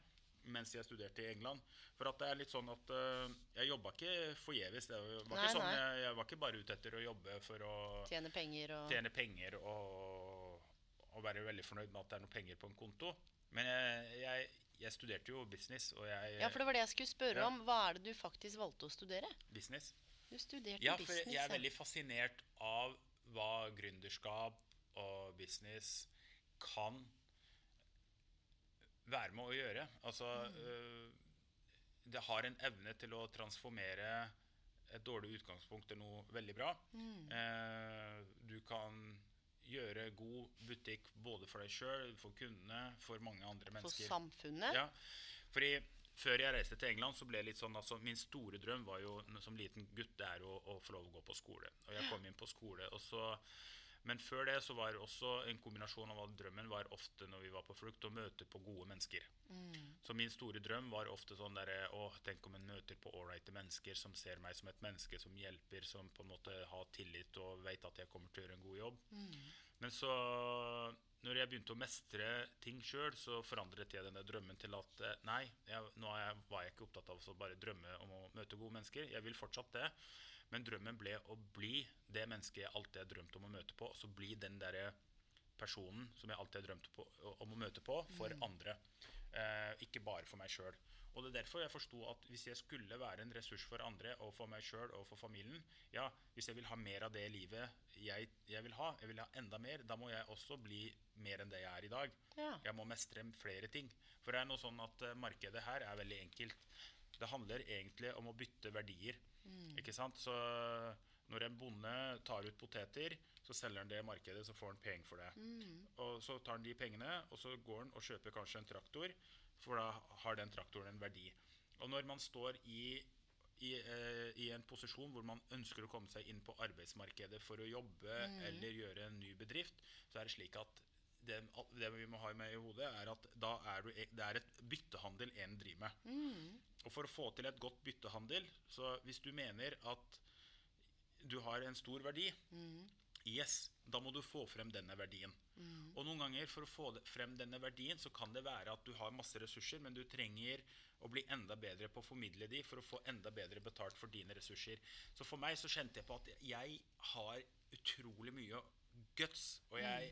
mens jeg studerte i England. For at det er litt sånn at uh, jeg jobba ikke forgjeves. Det var Nei, ikke sånn, jeg, jeg var ikke bare ute etter å jobbe for å Tjene penger og tjene penger og, og være veldig fornøyd med at det er noe penger på en konto. Men jeg, jeg, jeg studerte jo business, og jeg Ja, for det var det jeg skulle spørre Ja. om. Hva er det du faktisk valgte å studere? Business. Du studerte Ja, for business. jeg er veldig fascinert av hva gründerskap og business kan være med å gjøre. Altså øh, Det har en evne til å transformere et dårlig utgangspunkt til noe veldig bra. Eh, du kan gjøre god butikk både for deg sjøl, for kundene, for mange andre mennesker. For samfunnet? Ja, fordi før jeg reiste til England, så ble det litt sånn altså, Min store drøm var jo som liten gutt det er å, å få lov å gå på skole. Og jeg kom inn på skole. Og så, men før det så var det også en kombinasjon av at drømmen var ofte når vi var på flukt, å møte på gode mennesker. Så min store drøm var ofte sånn derre Å, tenk om en møter på ålreite mennesker som ser meg som et menneske, som hjelper, som på en måte har tillit og vet at jeg kommer til å gjøre en god jobb. Men så, når jeg begynte å mestre ting sjøl, så forandret jeg denne drømmen til at eh, nei, jeg, nå jeg, var jeg ikke opptatt av å bare drømme om å møte gode mennesker. Jeg vil fortsatt det. Men drømmen ble å bli det mennesket jeg alltid har drømt om å møte på. Og så bli den derre personen som jeg alltid har drømt på, om å møte på for andre. Eh, ikke bare for meg sjøl. Og det er derfor jeg forsto at hvis jeg skulle være en ressurs for andre og for meg sjøl og for familien Ja, hvis jeg vil ha mer av det livet jeg, jeg vil ha, jeg vil ha enda mer, da må jeg også bli mer enn det jeg er i dag. Ja. Jeg må mestre flere ting. For det er noe sånn at eh, markedet her er veldig enkelt. Det handler egentlig om å bytte verdier. Ikke sant? Så når en bonde tar ut poteter, så selger han det i markedet, så får han penger for det. Og så tar han de pengene, og så går han og kjøper kanskje en traktor, for da har den traktoren en verdi. Og når man står i, i, eh, i en posisjon hvor man ønsker å komme seg inn på arbeidsmarkedet for å jobbe eller gjøre en ny bedrift, så er det slik at det, det vi må ha med i hodet, er at da er du, e, det er et byttehandel en driver med. Og for å få til et godt byttehandel, så hvis du mener at du har en stor verdi, Yes, da må du få frem denne verdien. Og noen ganger for å få frem denne verdien, så kan det være at du har masse ressurser, men du trenger å bli enda bedre på å formidle de for å få enda bedre betalt for dine ressurser. Så for meg så kjente jeg på at jeg har utrolig mye guts, og jeg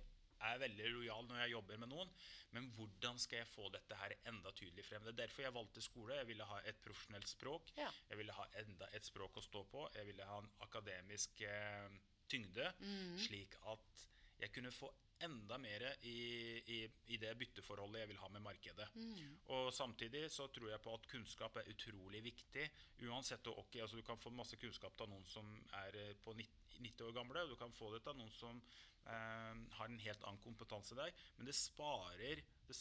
er veldig lojal når jeg jobber med noen. Men hvordan skal jeg få dette her enda tydelig frem? Det er derfor jeg valgte skole. Jeg ville ha et profesjonelt språk. Ja. Jeg ville ha enda et språk å stå på. Jeg ville ha en akademisk eh, tyngde, slik at jeg kunne få enda mer i, i, i det bytteforholdet jeg vil ha med markedet. Og samtidig så tror jeg på at kunnskap er utrolig viktig. Uansett og ok, altså Du kan få masse kunnskap av noen som er eh, på 90 90 år gamle, og du kan få det av noen som eh, har en helt annen kompetanse der. Men det sparer det,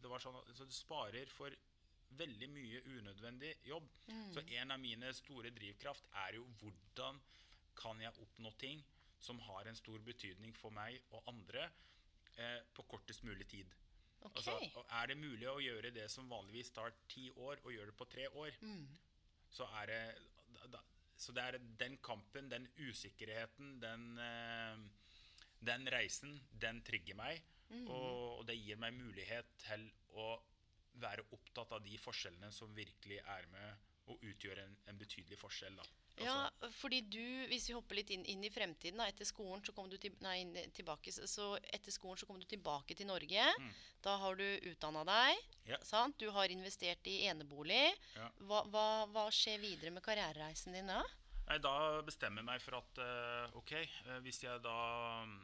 det, var sånn, at- så det sparer for veldig mye unødvendig jobb. Så en av mine store drivkraft er jo hvordan kan jeg oppnå ting som har en stor betydning for meg og andre eh, på kortest mulig tid. Okay. Altså, er det mulig å gjøre det som vanligvis tar ti år, og gjøre det på tre år, så er det da, Så det er den kampen, den usikkerheten, den, eh, den reisen, den trigger meg. Og, og det gir meg mulighet til å være opptatt av de forskjellene som virkelig er med og utgjør en, en betydelig forskjell. Da. Ja, Altså, fordi du, hvis vi hopper litt inn, inn i fremtiden, da, etter skolen så kom du til, nei, tilbake, så- etter skolen så kom du tilbake til Norge. Da har du utdanna deg. Mm. Ja. Sant? Du har investert i enebolig. Ja. Hva, hva, hva skjer videre med karrierereisen din da? Nei, da bestemmer jeg meg for at eh, ok, eh, hvis jeg da mm,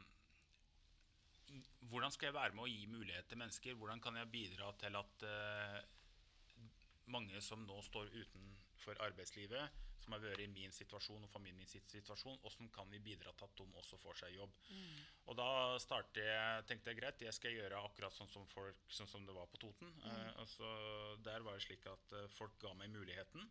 Hvordan skal jeg være med å gi mulighet til mennesker? Hvordan kan jeg bidra til at eh, mange som nå står utenfor arbeidslivet, som har vært i min situasjon og familien min sin situasjon, hvordan kan vi bidra til at de også får seg jobb? Og da startet jeg, tenkte jeg greit, jeg skal gjøre akkurat sånn som, folk, sånn som det var på Toten. Eh, altså, der var det slik at eh, folk ga meg muligheten.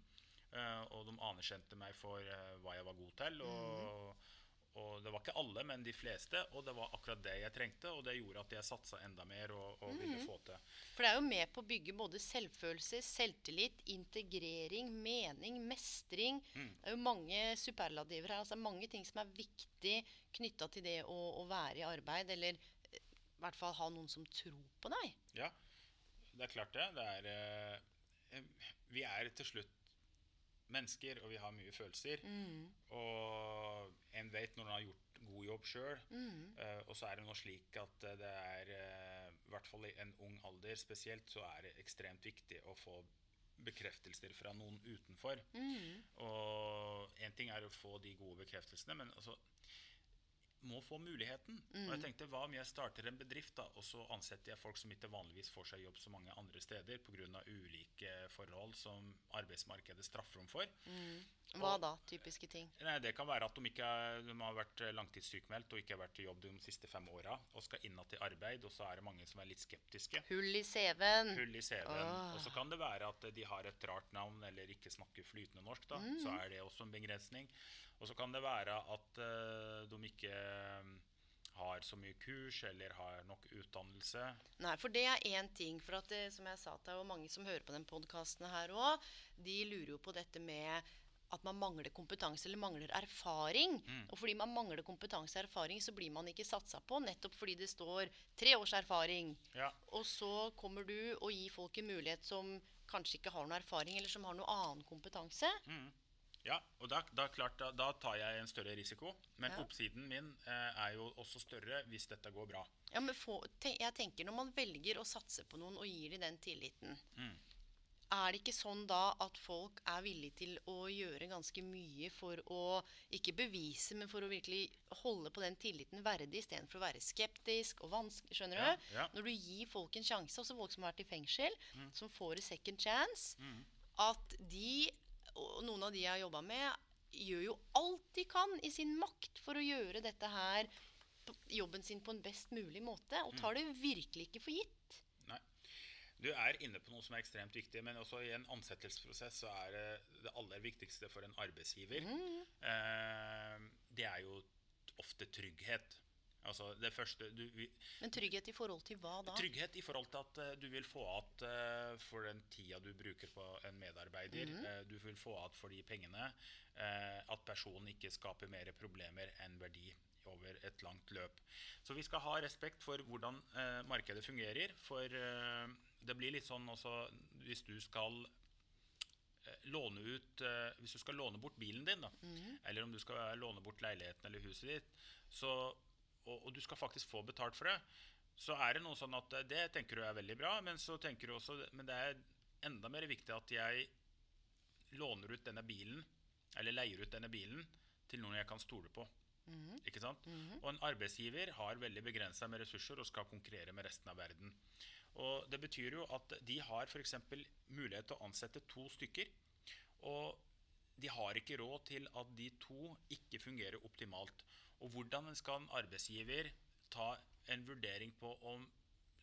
Eh, og de anerkjente meg for eh, hva jeg var god til. Og, og det var ikke alle, men de fleste. Og det var akkurat det jeg trengte, og det gjorde at jeg satsa enda mer og, og ville få til. For det er jo med på å bygge både selvfølelse, selvtillit, integrering, mening, mestring. Mm. Det er jo mange superlativer her. Altså mange ting som er viktig knytta til det å, å være i arbeid, eller eh, i hvert fall ha noen som tror på deg. Ja, det er klart det. det er, eh, vi er til slutt mennesker, og vi har mye følelser. Og en vet når en har gjort god jobb sjøl. og så er det nå slik at eh, det er, uh, i hvert fall i en ung alder spesielt, så er det ekstremt viktig å få bekreftelser fra noen utenfor. Og én ting er å få de gode bekreftelsene, men altså må få muligheten. Og jeg tenkte, Hva om jeg starter en bedrift, da, og så ansetter jeg folk som ikke vanligvis får seg jobb så mange andre steder pga. ulike forhold som arbeidsmarkedet straffer dem for? Hva da? Typiske ting. Nei, Det kan være at de, ikke, de har vært langtidssykmeldt og ikke har vært i jobb de siste fem åra og skal inn igjen i arbeid, og så er det mange som er litt skeptiske. Hull i CV-en. Hull i CV-en. Oh. Og så kan det være at de har et rart navn eller ikke snakker flytende norsk. da, Mm. Så er det også en begrensning. Og så kan det være at uh, de ikke har så mye kurs eller har nok utdannelse. Nei, for det er én ting. For at det, som jeg sa til deg, og mange som hører på den podkasten her òg, de lurer jo på dette med at man mangler kompetanse eller mangler erfaring. Og fordi man mangler kompetanse og erfaring, så blir man ikke satsa på, nettopp fordi det står tre års erfaring. Ja. Og så kommer du og gir folk en mulighet som kanskje ikke har noe erfaring, eller som har noe annen kompetanse. Ja, og da, da, klart, da, tar jeg en større risiko. Men Ja. oppsiden min eh, er jo også større hvis dette går bra. Ja, men få, ten, jeg tenker Når man velger å satse på noen og gir dem den tilliten, er det ikke sånn da at folk er villige til å gjøre ganske mye for å ikke bevise, men for å virkelig holde på den tilliten verdig, istedenfor å være skeptisk og vanskelig? Skjønner du? Ja, ja. Når du gir folk en sjanse, også folk som har vært i fengsel, som får a second chance, at de, og noen av de jeg har jobba med, gjør jo alt de kan i sin makt for å gjøre dette her jobben sin på en best mulig måte, og tar det virkelig ikke for gitt. Nei. Du er inne på noe som er ekstremt viktig, men også i en ansettelsesprosess så er det det aller viktigste for en arbeidsgiver eh, Det er jo ofte trygghet. Altså det første du, vi, Men trygghet i forhold til hva da? Trygghet i forhold til at uh, du vil få igjen uh, for den tida du bruker på en medarbeider. Mhm. uh, du vil få igjen for de pengene. uh, at personen ikke skaper mer problemer enn verdi over et langt løp. Så vi skal ha respekt for hvordan markedet fungerer. For det blir litt sånn også hvis du skal eh, låne ut eh, Hvis du skal låne bort bilen din, da, eller om du skal låne bort leiligheten eller huset ditt, så, og, og du skal faktisk få betalt for det, så er det noe sånn at eh, det tenker du er veldig bra, men så tenker du også Men det er enda mer viktig at jeg låner ut denne bilen, eller leier ut denne bilen, til noen jeg kan stole på. Ikke sant? Og en arbeidsgiver har veldig begrensa med ressurser og skal konkurrere med resten av verden. Og Det betyr jo at de har f.eks. mulighet til å ansette to stykker. Og de har ikke råd til at de to ikke fungerer optimalt. Og hvordan skal en arbeidsgiver ta en vurdering på om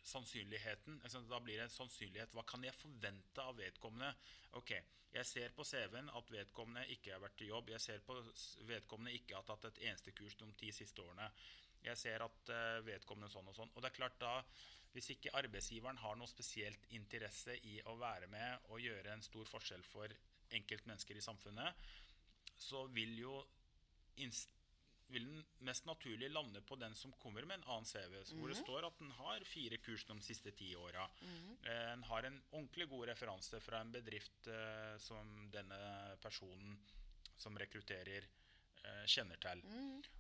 sannsynligheten altså Da blir det en sannsynlighet. Hva kan jeg forvente av vedkommende? Ok, Jeg ser på CV-en at vedkommende ikke har vært i jobb. Jeg ser på vedkommende ikke har tatt et eneste kurs de ti siste årene. Jeg ser at eh, vedkommende sånn og sånn. Og det er klart da, Hvis ikke arbeidsgiveren har noe spesielt interesse i å være med og gjøre en stor forskjell for enkeltmennesker i samfunnet, så vil jo vil den mest naturlig lande på den som kommer med en annen CV, hvor det står at den har fire kurs de siste ti åra. Eh, En har en ordentlig god referanse fra en bedrift eh, som denne personen som rekrutterer, eh, kjenner til.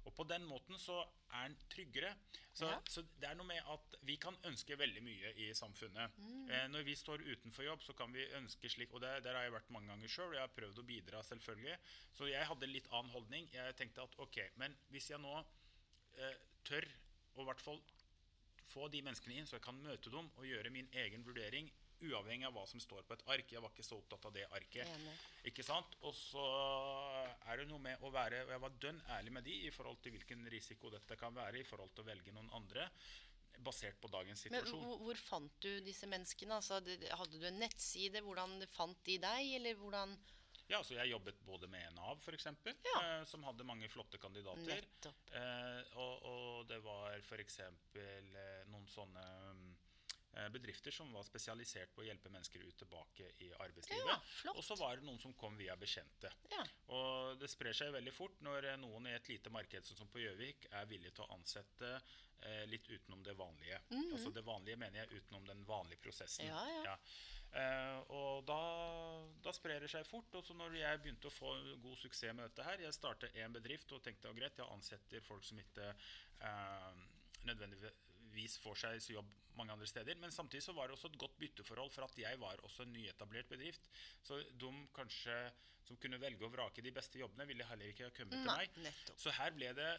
Og på den måten så er den tryggere. Så, Ja. så det er noe med at vi kan ønske veldig mye i samfunnet. Eh, når vi står utenfor jobb, så kan vi ønske slik Og det, der har jeg vært mange ganger sjøl, og jeg har prøvd å bidra, selvfølgelig. Så jeg hadde litt annen holdning. Jeg tenkte at ok, men hvis jeg nå eh, tør å i hvert fall få de menneskene inn, så jeg kan møte dem og gjøre min egen vurdering, uavhengig av hva som står på et ark. Jeg var ikke så opptatt av det arket. Enig. Ikke sant? Og så er det noe med å være og Jeg var dønn ærlig med de i forhold til hvilken risiko dette kan være i forhold til å velge noen andre, basert på dagens situasjon. Men hvor fant du disse menneskene? Altså, hadde du en nettside? Hvordan fant de deg? Eller hvordan Ja, så Jeg jobbet både med Nav, f.eks., Ja. eh, som hadde mange flotte kandidater. Eh, og, og det var f.eks. Eh, noen sånne eh, bedrifter som var spesialisert på å hjelpe mennesker ut tilbake i arbeidslivet. Ja, og så var det noen som kom via bekjente. Ja. Og det sprer seg veldig fort når eh, noen i et lite marked sånn som på Gjøvik er villig til å ansette eh, litt utenom det vanlige. Altså det vanlige mener jeg utenom den vanlige prosessen. Ja. Eh, og da, da sprer det seg fort. Og så når jeg begynte å få god suksess med dette her Jeg startet én bedrift og tenkte at greit, jeg ansetter folk som ikke eh, nødvendigvis får seg så jobb mange andre steder. Men samtidig så var det også et godt bytteforhold for at jeg var også en nyetablert bedrift. Så de kanskje som kunne velge og vrake de beste jobbene, ville heller ikke ha kommet til meg. nettopp. Så her ble det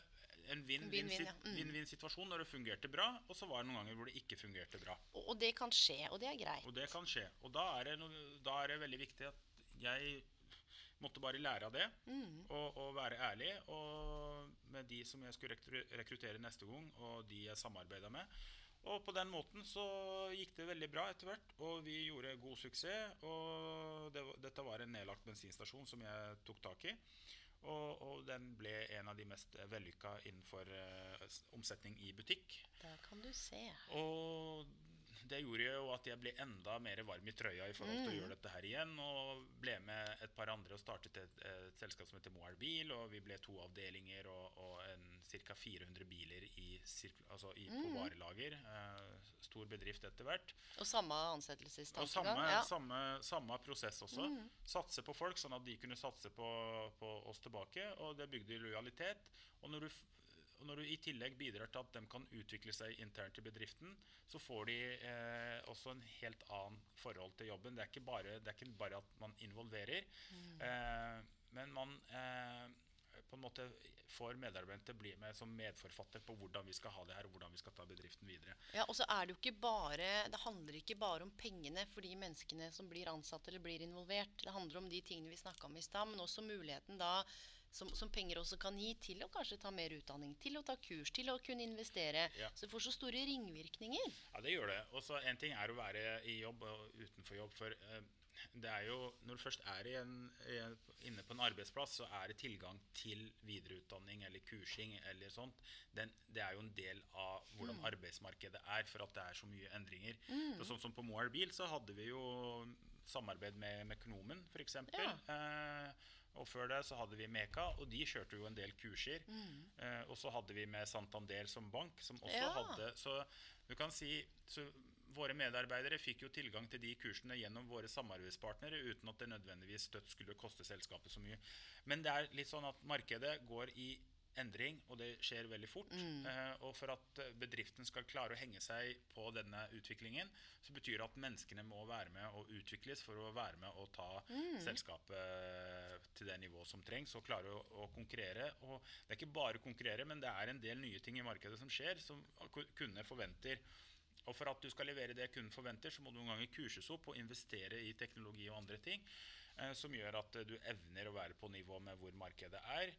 en Vinn-vinn, ja. Mm. vinn-vinn-situasjon når det fungerte bra, og så var det noen ganger hvor det ikke fungerte bra. Og, og det kan skje, og det er greit. Og det kan skje. Og da er det, no, da er det veldig viktig at jeg måtte bare lære av det og, og være ærlig og med de som jeg skulle rekruttere neste gang, og de jeg samarbeida med. Og på den måten så gikk det veldig bra etter hvert, og vi gjorde god suksess. Og det, dette var en nedlagt bensinstasjon som jeg tok tak i. Og, og den ble en av de mest vellykka innenfor uh, omsetning i butikk. Det kan du se. Og det gjorde jo at jeg ble enda mer varm i trøya i forhold til å gjøre dette her igjen. Og ble med et par andre og startet et, et selskap som heter Moar Bil. Og vi ble to avdelinger og, og ca. 400 biler i, altså i, på varelager. Eh, stor bedrift etter hvert. Og samme Og ansettelsestankegang? samme, Ja. samme, samme prosess også. Satse på folk, sånn at de kunne satse på, på oss tilbake. Og det bygde lojalitet. Og når du, og når du i tillegg bidrar til at de kan utvikle seg internt i bedriften, så får de eh, også en helt annen forhold til jobben. Det er ikke bare, det er ikke bare at man involverer, eh, men man eh, på en måte får medarbeiderne til å bli med som medforfatter på hvordan vi skal ha det her, og hvordan vi skal ta bedriften videre. Ja, og så er det jo ikke bare Det handler ikke bare om pengene for de menneskene som blir ansatt eller blir involvert. Det handler om de tingene vi snakka om i stad, men også muligheten da som, som penger også kan gi til å kanskje ta mer utdanning, til å ta kurs, til å kunne investere. Ja. Så det får så store ringvirkninger. Ja, det gjør det. Og så En ting er å være i jobb og utenfor jobb. For eh, det er jo, Når du først er i en, inne på en arbeidsplass, så er det tilgang til videreutdanning eller kursing eller sånt. Den, det er jo en del av hvordan arbeidsmarkedet er, for at det er så mye endringer. Mm. sånn som På Moar Bil så hadde vi jo samarbeid med Mekonomen, f.eks. Ja. Eh, og før det så hadde vi Meka, og de kjørte jo en del kurser. Eh, og så hadde vi med Santander som bank, som også Ja. hadde Så du kan si så Våre medarbeidere fikk jo tilgang til de kursene gjennom våre samarbeidspartnere uten at det nødvendigvis støtt skulle koste selskapet så mye. Men det er litt sånn at markedet går i endring, og det skjer veldig fort. Eh, og for at eh, bedriften skal klare å henge seg på denne utviklingen, så betyr det at menneskene må være med og utvikles for å være med og ta selskapet til det nivået som trengs, og klare å, å konkurrere. Og det er ikke bare konkurrere, men det er en del nye ting i markedet som skjer, som kundene kunder forventer. Og for at du skal levere det kunden forventer, så må du noen ganger kurses opp og investere i teknologi og andre ting eh, som gjør at du evner å være på nivå med hvor markedet er.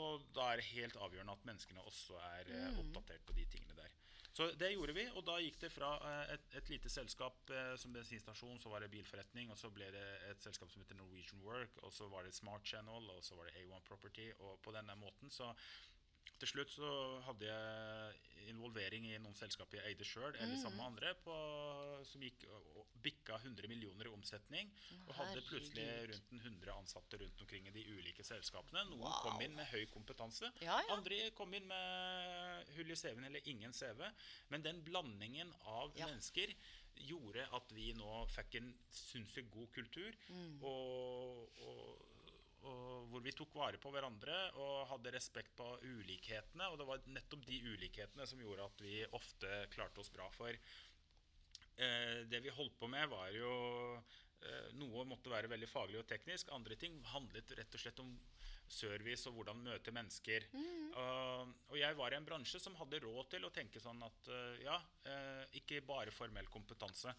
Og da er det helt avgjørende at menneskene også er mm. oppdatert på de tingene der. Så det gjorde vi, og da gikk det fra eh, et, et lite selskap eh, som bensinstasjon, så var det bilforretning, og så ble det et selskap som heter Norwegian Work, og så var det Smart Channel, og så var det A1 Property, og på denne måten så til slutt så hadde jeg involvering i noen selskaper jeg eide sjøl, eller sammen med andre, på, som gikk bikka 100 millioner i omsetning. Og hadde plutselig rundt en 100 ansatte rundt omkring i de ulike selskapene. Noen kom inn med høy kompetanse. Ja, ja. Andre kom inn med hull i CV-en eller ingen CV. Men den blandingen av Ja. mennesker gjorde at vi nå fikk en sinnssykt god kultur. Mm. Og, og, hvor vi tok vare på hverandre og hadde respekt på ulikhetene. Og det var nettopp de ulikhetene som gjorde at vi ofte klarte oss bra. For det vi holdt på med, var jo eh, Noe måtte være veldig faglig og teknisk. Andre ting handlet rett og slett om service og hvordan møte mennesker. Og- og jeg var i en bransje som hadde råd til å tenke sånn at eh, ja, eh, ikke bare formell kompetanse.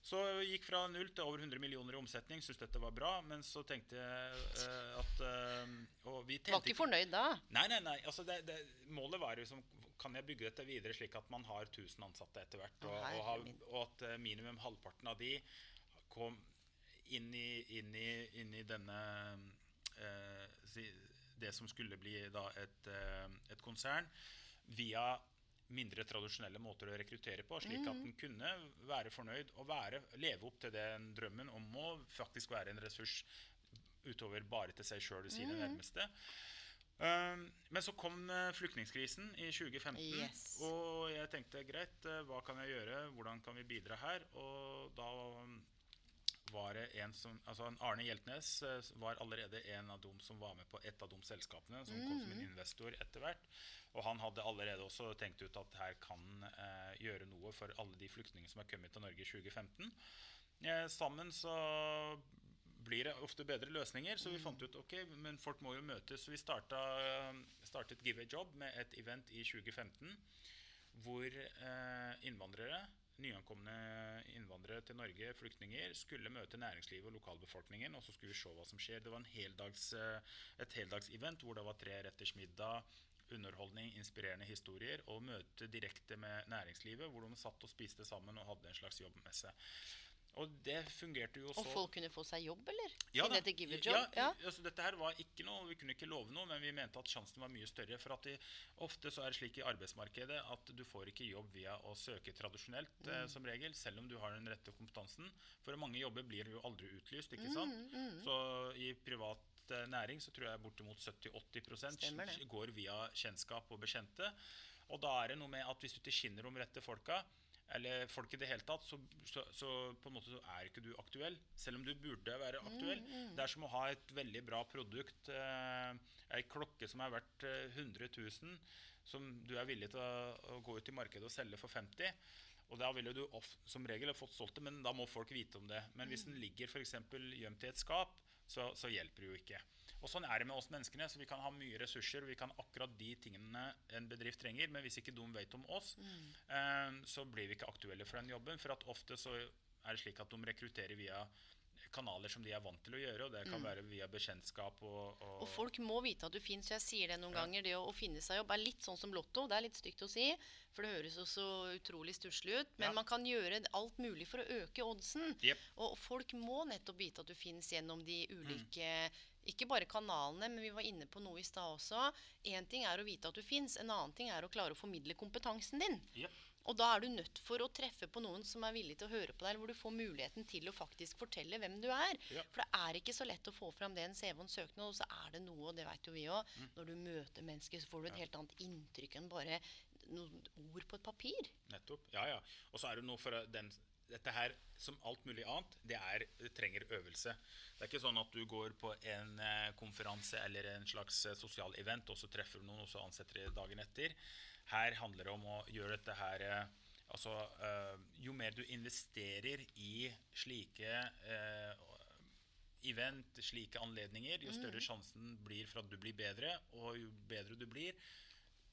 Så jeg gikk fra null til over 100 millioner i omsetning. Syntes dette var bra. Men så tenkte jeg uh, at uh, Og vi Du var ikke fornøyd da? Nei, nei, nei. Altså det, det, målet var jo som Kan jeg bygge dette videre slik at man har 1000 ansatte etter hvert? Og, og, har, og at eh, minimum halvparten av de kom inn i, inn i, inn i denne eh, Det som skulle bli da et, eh, et konsern via mindre tradisjonelle måter å rekruttere på, slik at den kunne være fornøyd og være, leve opp til den drømmen om å faktisk være en ressurs utover bare til seg sjøl og sine nærmeste. Um, men så kom uh, flyktningkrisen i 2015, Yes. og jeg tenkte greit, eh, hva kan jeg gjøre, hvordan kan vi bidra her? Og da um, var det en som, altså Arne Hjeltnes eh, var allerede en av dem som var med på et av de selskapene, som kom som en investor etter hvert. Og han hadde allerede også tenkt ut at her kan eh, gjøre noe for alle de flyktningene som er kommet til Norge i 2015. Eh, sammen så blir det ofte bedre løsninger, så vi fant ut ok, men folk må jo møtes. Så vi starta, startet Give a Job med et event i 2015 hvor eh, innvandrere, nyankomne innvandrere til Norge, flyktninger, skulle møte næringslivet og lokalbefolkningen, og så skulle vi se hva som skjer. Det var en heldags, eh, et heldagsevent hvor det var tre retters middag, underholdning, inspirerende historier, og møte direkte med næringslivet, hvor de satt og spiste sammen og hadde en slags jobbmesse. Og det fungerte jo så Og folk kunne få seg jobb, eller? ja, da. dette, ja, Job? Ja. Altså, dette her var ikke noe, Vi kunne ikke love noe, men vi mente at sjansen var mye større. For at de, ofte så er det slik i arbeidsmarkedet at du får ikke jobb via å søke tradisjonelt, Mm. eh, som regel, selv om du har den rette kompetansen. For mange jobber blir jo aldri utlyst, ikke Mm, sant? Så i privat eh, næring så tror jeg bortimot 70-80 Stemmer går via kjennskap og bekjente. Og da er det noe med at hvis du ikke skinner om rette folka, eller folk i det hele tatt, så, så, så på en måte så er ikke du aktuell. Selv om du burde være aktuell. Det er som å ha et veldig bra produkt. Eh, ei klokke som er verdt eh, 100 000, som du er villig til å, å gå ut i markedet og selge for 50 og da ville du of, som regel ha fått solgt det, men da må folk vite om det. Men hvis den ligger for eksempel gjemt i et skap, så, så hjelper det jo ikke. Og Sånn er det med oss menneskene. så Vi kan ha mye ressurser, og vi kan akkurat de tingene en bedrift trenger, men hvis ikke de vet om oss, eh, så blir vi ikke aktuelle for den jobben. For at ofte så er det slik at de rekrutterer via kanaler som de er vant til å gjøre. Og det kan være via bekjentskap og, og, Mm. Og folk må vite at du fins. Jeg sier det noen ganger. Det å, å finne seg jobb er litt sånn som Lotto. Det er litt stygt å si, for det høres jo så utrolig stusslig ut. Men Ja. man kan gjøre alt mulig for å øke oddsen. Yep. Og folk må nettopp vite at du fins gjennom de Mm. Ikke bare kanalene, men vi var inne på noe i stad også. Én ting er å vite at du fins, en annen ting er å klare å formidle kompetansen din. Ja. Og da er du nødt for å treffe på noen som er villig til å høre på deg, eller hvor du får muligheten til å faktisk fortelle hvem du er. Ja. For det er ikke så lett å få fram det en CV og en søknad, og så er det noe, og det vet jo vi òg, Mm. når du møter mennesker, så får du et helt annet inntrykk enn bare noen ord på et papir. Nettopp. Ja, ja. Og så er det noe for den Dette her, som alt mulig annet, det, er, det trenger øvelse. Det er ikke sånn at du går på en eh, konferanse eller en slags eh, sosial event, og så treffer du noen, og så ansetter du dagen etter. Her handler det om å gjøre dette her eh, Altså, jo mer du investerer i slike event, slike anledninger, jo større sjansen blir for at du blir bedre, og jo bedre du blir,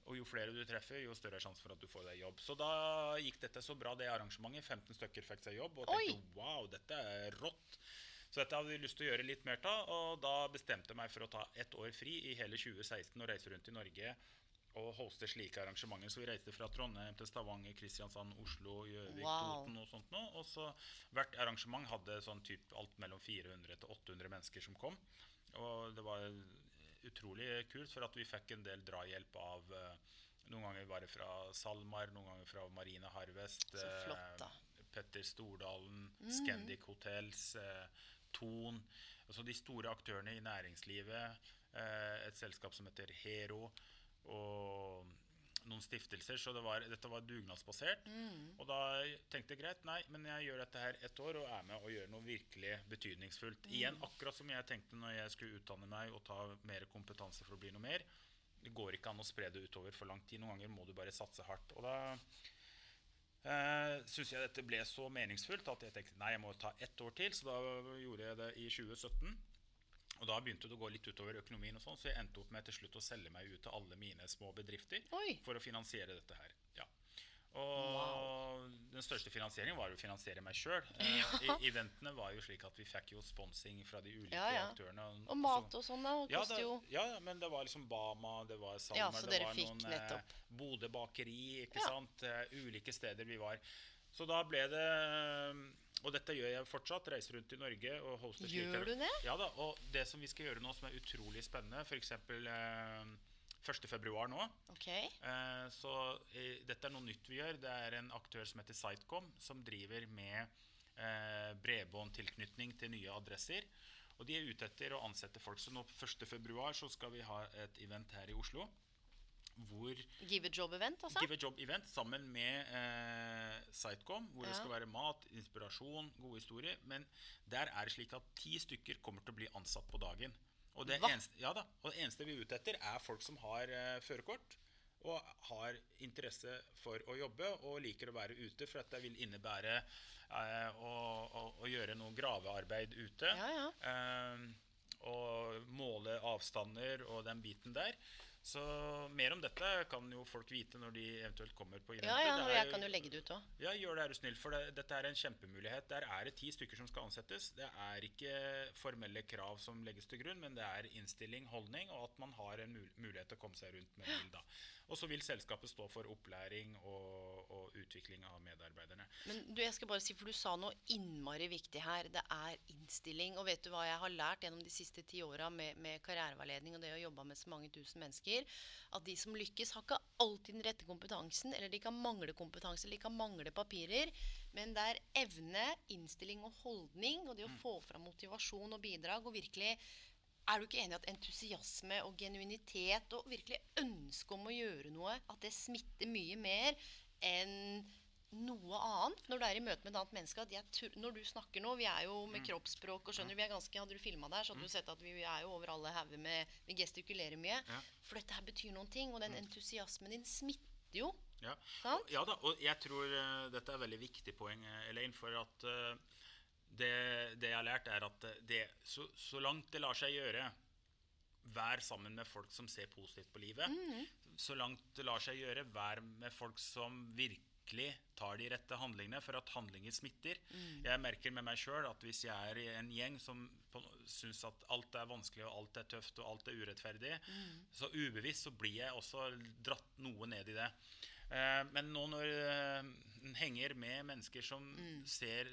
og jo flere du treffer, jo større er sjansen for at du får deg jobb. Så da gikk dette så bra, det arrangementet. 15 stykker fikk seg jobb, og Oi! tenkte wow, dette er rått. Så dette hadde vi lyst til å gjøre litt mer av, og da bestemte jeg meg for å ta ett år fri i hele 2016 og reise rundt i Norge og hoste slike arrangementer. Så vi reiste fra Trondheim til Stavanger, Kristiansand, Oslo, Gjøvik, Wow. Toten og sånt noe. Og så hvert arrangement hadde sånn typ alt mellom 400 til 800 mennesker som kom. Og det var utrolig kult, for at vi fikk en del drahjelp av eh, Noen ganger bare fra SalMar, noen ganger fra Marine Harvest. Flott, eh. Mm. Petter Stordalen, Scandic Hotels, eh, Thon. Altså de store aktørene i næringslivet. Eh, et selskap som heter Hero. Og noen stiftelser. Så det var, dette var dugnadsbasert. Og da tenkte jeg greit, nei, men jeg gjør dette her ett år og er med og gjør noe virkelig betydningsfullt. Igjen akkurat som jeg tenkte når jeg skulle utdanne meg og ta mer kompetanse for å bli noe mer. Det går ikke an å spre det utover for lang tid. Noen ganger må du bare satse hardt. Og da eh, syns jeg dette ble så meningsfullt at jeg tenkte nei, jeg må ta ett år til. Så da gjorde jeg det i 2017. Og da begynte det å gå litt utover økonomien, og sånn, så jeg endte opp med til slutt å selge meg ut til alle mine små bedrifter Oi. for å finansiere dette her. Ja. Og den største finansieringen var å finansiere meg sjøl. Eventene var jo slik at vi fikk jo sponsing fra de ulike Ja, ja. aktørene. Og mat og sånn, da. ja, det, jo ja, ja, men det var liksom Bama, det var Salmer, Ja, så det var noen nettopp. eh, Bodø bakeri, ikke Ja. sant. Uh, ulike steder vi var. Så da ble det Og dette gjør jeg fortsatt. Reiser rundt i Norge og hoster Gjør du det? Ja da. Og det som vi skal gjøre nå som er utrolig spennende, f.eks. Eh, 1. februar nå. OK. Eh, så eh, dette er noe nytt vi gjør. Det er en aktør som heter Sitecom, som driver med eh, bredbåndtilknytning til nye adresser. Og de er ute etter å ansette folk. Så nå 1. februar så skal vi ha et event her i Oslo. Hvor Give a job-event, altså? Give a Job Event sammen med eh, Sitecom, hvor det skal være mat, inspirasjon, gode historier. Men der er det slik at ti stykker kommer til å bli ansatt på dagen. Og det, eneste, ja da, og det eneste vi er ute etter, er folk som har eh, førerkort. Og har interesse for å jobbe og liker å være ute, for dette vil innebære eh, å, å, å gjøre noe gravearbeid ute. Ja, ja. Eh, og måle avstander og den biten der. Så mer om dette kan jo folk vite når de eventuelt kommer på eventet. Ja, ja, og jeg kan jo legge det ut òg. Ja, gjør det, er du snill, for det, dette er en kjempemulighet. Der er det ti stykker som skal ansettes. Det er ikke formelle krav som legges til grunn, men det er innstilling, holdning, og at man har en mul mulighet til å komme seg rundt med bil. da. Og så vil selskapet stå for opplæring og, og utvikling av medarbeiderne. Men du, jeg skal bare si, for du sa noe innmari viktig her. Det er innstilling. Og vet du hva jeg har lært gjennom de siste ti åra med, med karriereveiledning og det å jobbe med så mange tusen mennesker? At de som lykkes, har ikke alltid den rette kompetansen. Eller de kan mangle kompetanse, eller de kan mangle papirer. Men det er evne, innstilling og holdning, og det å få fram motivasjon og bidrag, og virkelig er du ikke enig i at entusiasme og genuinitet og virkelig ønske om å gjøre noe, at det smitter mye mer enn noe annet når du er i møte med et annet menneske? Når du snakker nå, vi er jo med kroppsspråk og skjønner vi er ganske, Hadde du filma der, så hadde du sett at vi er jo over alle hauger med Vi gestikulerer mye. Ja. For dette her betyr noen ting, og den entusiasmen din smitter jo. Ja. Ja da, og jeg tror uh, dette er veldig viktig poeng, eh, Elaine. For at eh, det, det jeg har lært, er at det, så, så langt det lar seg gjøre Vær sammen med folk som ser positivt på livet. Så langt det lar seg gjøre, vær med folk som virkelig tar de rette handlingene, for at handlinger smitter. Jeg merker med meg sjøl at hvis jeg er i en gjeng som syns at alt er vanskelig, og alt er tøft og alt er urettferdig, så ubevisst så blir jeg også dratt noe ned i det. Eh, men nå når eh, en henger med mennesker som ser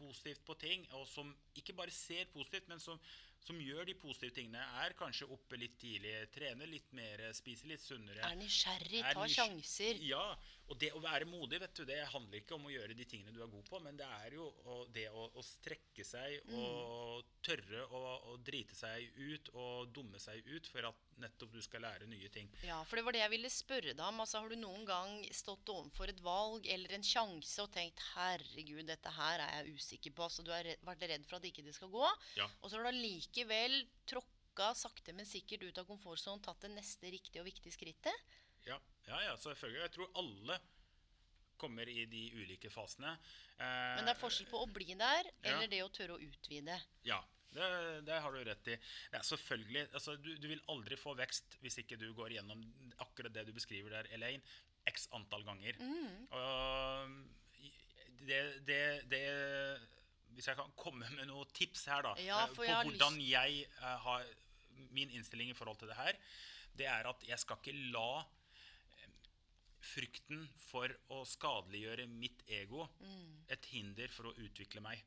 positivt på ting, og som ikke bare ser positivt, men som, som gjør de positive tingene, er kanskje oppe litt tidlig, trener litt mer, spiser litt sunnere. Er nysgjerrig, er tar sjanser. Ja, og det å være modig, vet du, det handler ikke om å gjøre de tingene du er god på, men det er jo det å, å strekke seg Mm. og tørre å, å drite seg ut og dumme seg ut for at nettopp du skal lære nye ting. Ja, for det var det jeg ville spørre deg om. Altså, har du noen gang stått overfor et valg eller en sjanse og tenkt 'herregud, dette her er jeg usikker på', så du har vært redd for at ikke det skal gå? Ja. Og så har du allikevel tråkka sakte, men sikkert ut av komfortsonen, tatt det neste riktige og viktige skrittet? Ja, ja, ja selvfølgelig. Jeg tror alle kommer i de ulike fasene. Eh, Men det er forskjell på å bli der Ja. eller det å tørre å utvide. Ja, det, det har du rett i. Er selvfølgelig, altså, du, du vil aldri få vekst hvis ikke du går gjennom akkurat det du beskriver der, Elaine, x antall ganger. Mm. Og det, det, det Hvis jeg kan komme med noen tips her, da, Ja, eh, på jeg hvordan hvordan jeg eh, har min innstilling i forhold til det her, det er at jeg skal ikke la frykten for å skadeliggjøre mitt ego Mm. et hinder for å utvikle meg.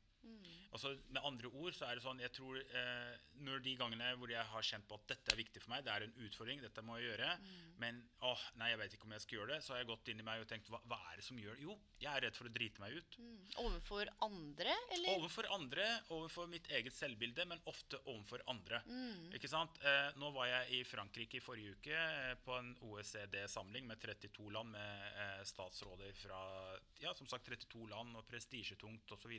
Altså, med andre ord så er det sånn jeg tror eh, Når de gangene hvor jeg har kjent på at dette er viktig for meg, det er en utfordring, dette må jeg gjøre, Mm. men åh, nei, jeg vet ikke om jeg skal gjøre det, så har jeg gått inn i meg og tenkt hva, hva er det som gjør det? Jo, jeg er redd for å drite meg ut. Overfor andre, eller? Overfor andre, overfor mitt eget selvbilde, men ofte overfor andre. Mm. Ikke sant? Eh, nå var jeg i Frankrike i forrige uke eh, på en OECD-samling med 32 land, med eh, statsråder fra ja, som sagt 32 land, og prestisjetungt osv.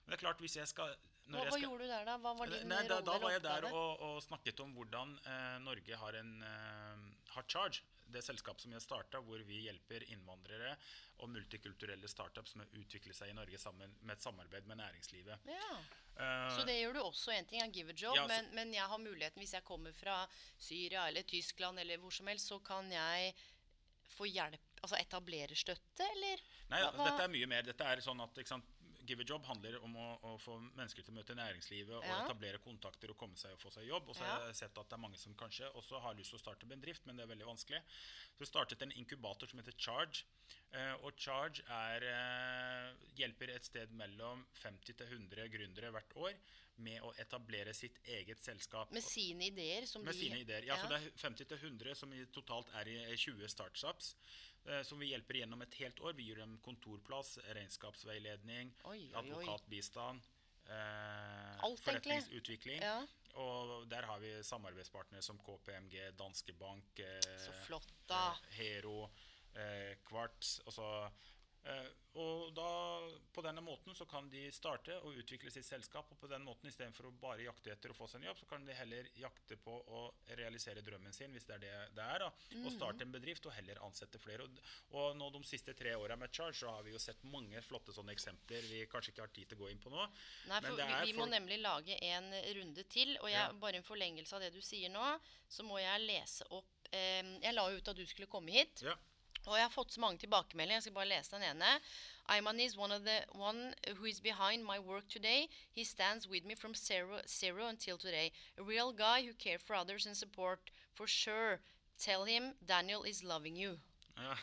Men det er klart, hvis jeg skal Hva, jeg skal, gjorde du der, da? Hva var din Nei, da, rolle da var jeg der og, og snakket om hvordan eh, Norge har en eh, hard Charge, det selskapet som jeg starta, hvor vi hjelper innvandrere og multikulturelle startups med å utvikle seg i Norge sammen med et samarbeid med næringslivet. Ja. Uh, Så det gjør du også. En ting er give a job, Ja, så- men, men jeg har muligheten, hvis jeg kommer fra Syria eller Tyskland eller hvor som helst, så kan jeg få hjelp, altså etablere støtte, eller? Nei, Hva- hva- dette er mye mer. Dette er sånn at sant, Give a job handler om å, å få mennesker til å møte næringslivet og Ja. etablere kontakter og komme seg og få seg jobb. Og så Ja. har jeg sett at det er mange som kanskje også har lyst til å starte bedrift, men det er veldig vanskelig. Så startet en inkubator som heter Charge. Eh, og Charge er, eh, hjelper et sted mellom 50 til 100 gründere hvert år med å etablere sitt eget selskap. Med sine ideer som Med de sine ideer. Ja, så det er 50 til 100 som i totalt er i 20 startups. Eh, Som vi hjelper gjennom et helt år. Vi gir dem kontorplass, regnskapsveiledning, Oi, oi, advokatbistand, eh, Alt, forretningsutvikling. Ja. Og der har vi samarbeidspartnere som KPMG, Danske Bank, eh, eh, Hero, eh, Kvarts. Altså, og da, på denne måten så kan de starte og utvikle sitt selskap. Og på den måten istedenfor å bare jakte etter å få seg en jobb, så kan de heller jakte på å realisere drømmen sin, hvis det er det det er. da, Og starte en bedrift og heller ansette flere. Og, og nå de siste tre åra med Charge så har vi jo sett mange flotte sånne eksempler vi kanskje ikke har tid til å gå inn på nå. Nei, for vi, vi må folk- nemlig lage en runde til. Og jeg, Ja. bare en forlengelse av det du sier nå, så må jeg lese opp eh, Jeg la jo ut at du skulle komme hit. Ja. Og jeg har fått så mange tilbakemeldinger. Jeg skal bare lese den ene. Ayman is one of the one who is behind my work today. He stands with me from zero, zero until today. A real guy who cares for others and support. For sure. Tell him Daniel is loving you. Ja.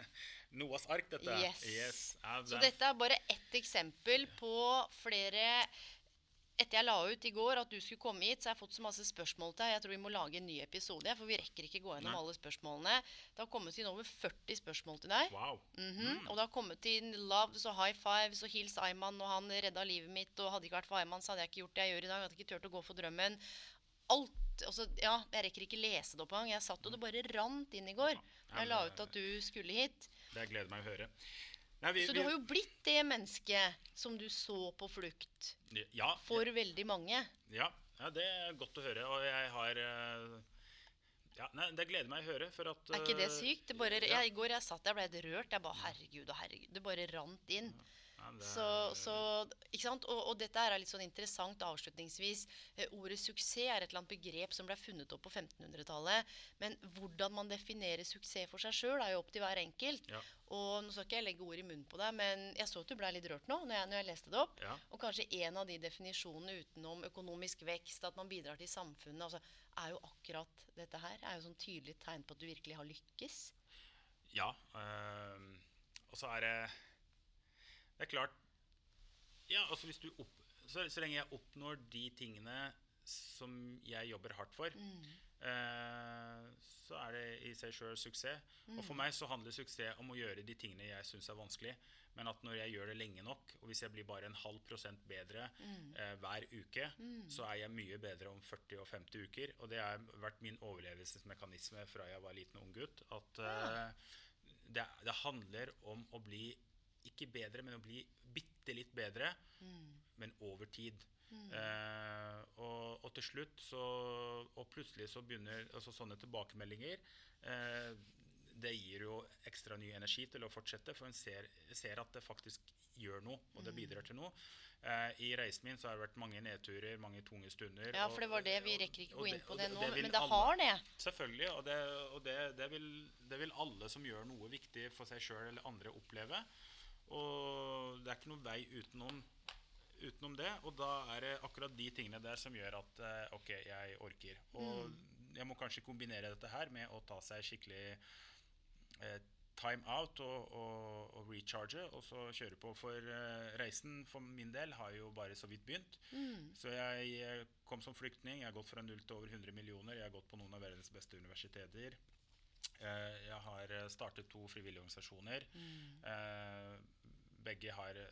Noahs ark, dette. Yes. yes. Så dette er bare ett eksempel på flere Etter jeg la ut i går at du skulle komme hit, så har jeg fått så masse spørsmål til deg. Jeg tror vi må lage en ny episode, for vi rekker ikke gå gjennom Nei. alle spørsmålene. Det har kommet inn over 40 spørsmål til deg. Wow. Mhm, Og det har kommet inn loves og high fives og hils Ayman, og han redda livet mitt. Og hadde ikke vært for Ayman, så hadde jeg ikke gjort det jeg gjør i dag. Jeg hadde ikke turt å gå for drømmen. Alt altså, Ja, jeg rekker ikke lese det opp engang. Jeg satt og det bare rant inn i går. Ja, Jeg la ut at du skulle hit. Det gleder meg å høre. Nei, vi, Så du har jo blitt det mennesket som du så på flukt ja, for veldig mange. ja, ja, det er godt å høre. Og jeg har eh, ja, nei, Det gleder meg å høre. For at, Er ikke det eh, sykt? Det bare, ja, jeg, I går jeg satt jeg ble rørt. Jeg bare herregud og herregud. Det bare rant inn. ja, Så, er- så, ikke sant? Og, og dette er litt sånn interessant avslutningsvis. Eh, ordet suksess er et eller annet begrep som ble funnet opp på 1500-tallet. Men hvordan man definerer suksess for seg sjøl, er jo opp til hver enkelt. Ja. Og nå skal ikke jeg legge ord i munnen på deg, men jeg så at du ble litt rørt nå når jeg, når jeg leste det opp. Ja. Og kanskje en av de definisjonene utenom økonomisk vekst, at man bidrar til samfunnet, altså, er jo akkurat dette her. Er jo sånn tydelig tegn på at du virkelig har lykkes. Ja. Øh, og så er det Det er klart Ja, altså hvis du opp, så, så lenge jeg oppnår de tingene som jeg jobber hardt for, eh, så er det i seg sjøl suksess. Og for meg så handler suksess om å gjøre de tingene jeg syns er vanskelig. Men at når jeg gjør det lenge nok, og hvis jeg blir bare en halv prosent bedre eh, hver uke, så er jeg mye bedre om 40 og 50 uker. Og det har vært min overlevelsesmekanisme fra jeg var liten ung gutt. At eh, det, det handler om å bli ikke bedre, men å bli bitte litt bedre, men over tid. Eh, og, og til slutt så Og plutselig så begynner altså sånne tilbakemeldinger eh, Det gir jo ekstra ny energi til å fortsette, for en ser, ser at det faktisk gjør noe, og det bidrar til noe. Eh, I reisen min så har det vært mange nedturer, mange tunge stunder. Ja, for det var det. Vi rekker ikke gå inn på det, det nå, vil men det alle- har det. Selvfølgelig, og det, og det, det, vil, det vil alle som gjør noe viktig for seg sjøl eller andre, oppleve. Og det er ikke noen vei utenom, utenom det. Og da er det akkurat de tingene der som gjør at eh, OK, jeg orker. Og jeg må kanskje kombinere dette her med å ta seg skikkelig eh, time out og, og, og recharge, og så kjøre på. For uh, reisen for min del har jo bare så vidt begynt. Så jeg jeg kom som flyktning. Jeg har gått fra null til over 100 millioner. Jeg har gått på noen av verdens beste universiteter. Uh, jeg har startet to frivillige organisasjoner. Eh, begge har eh,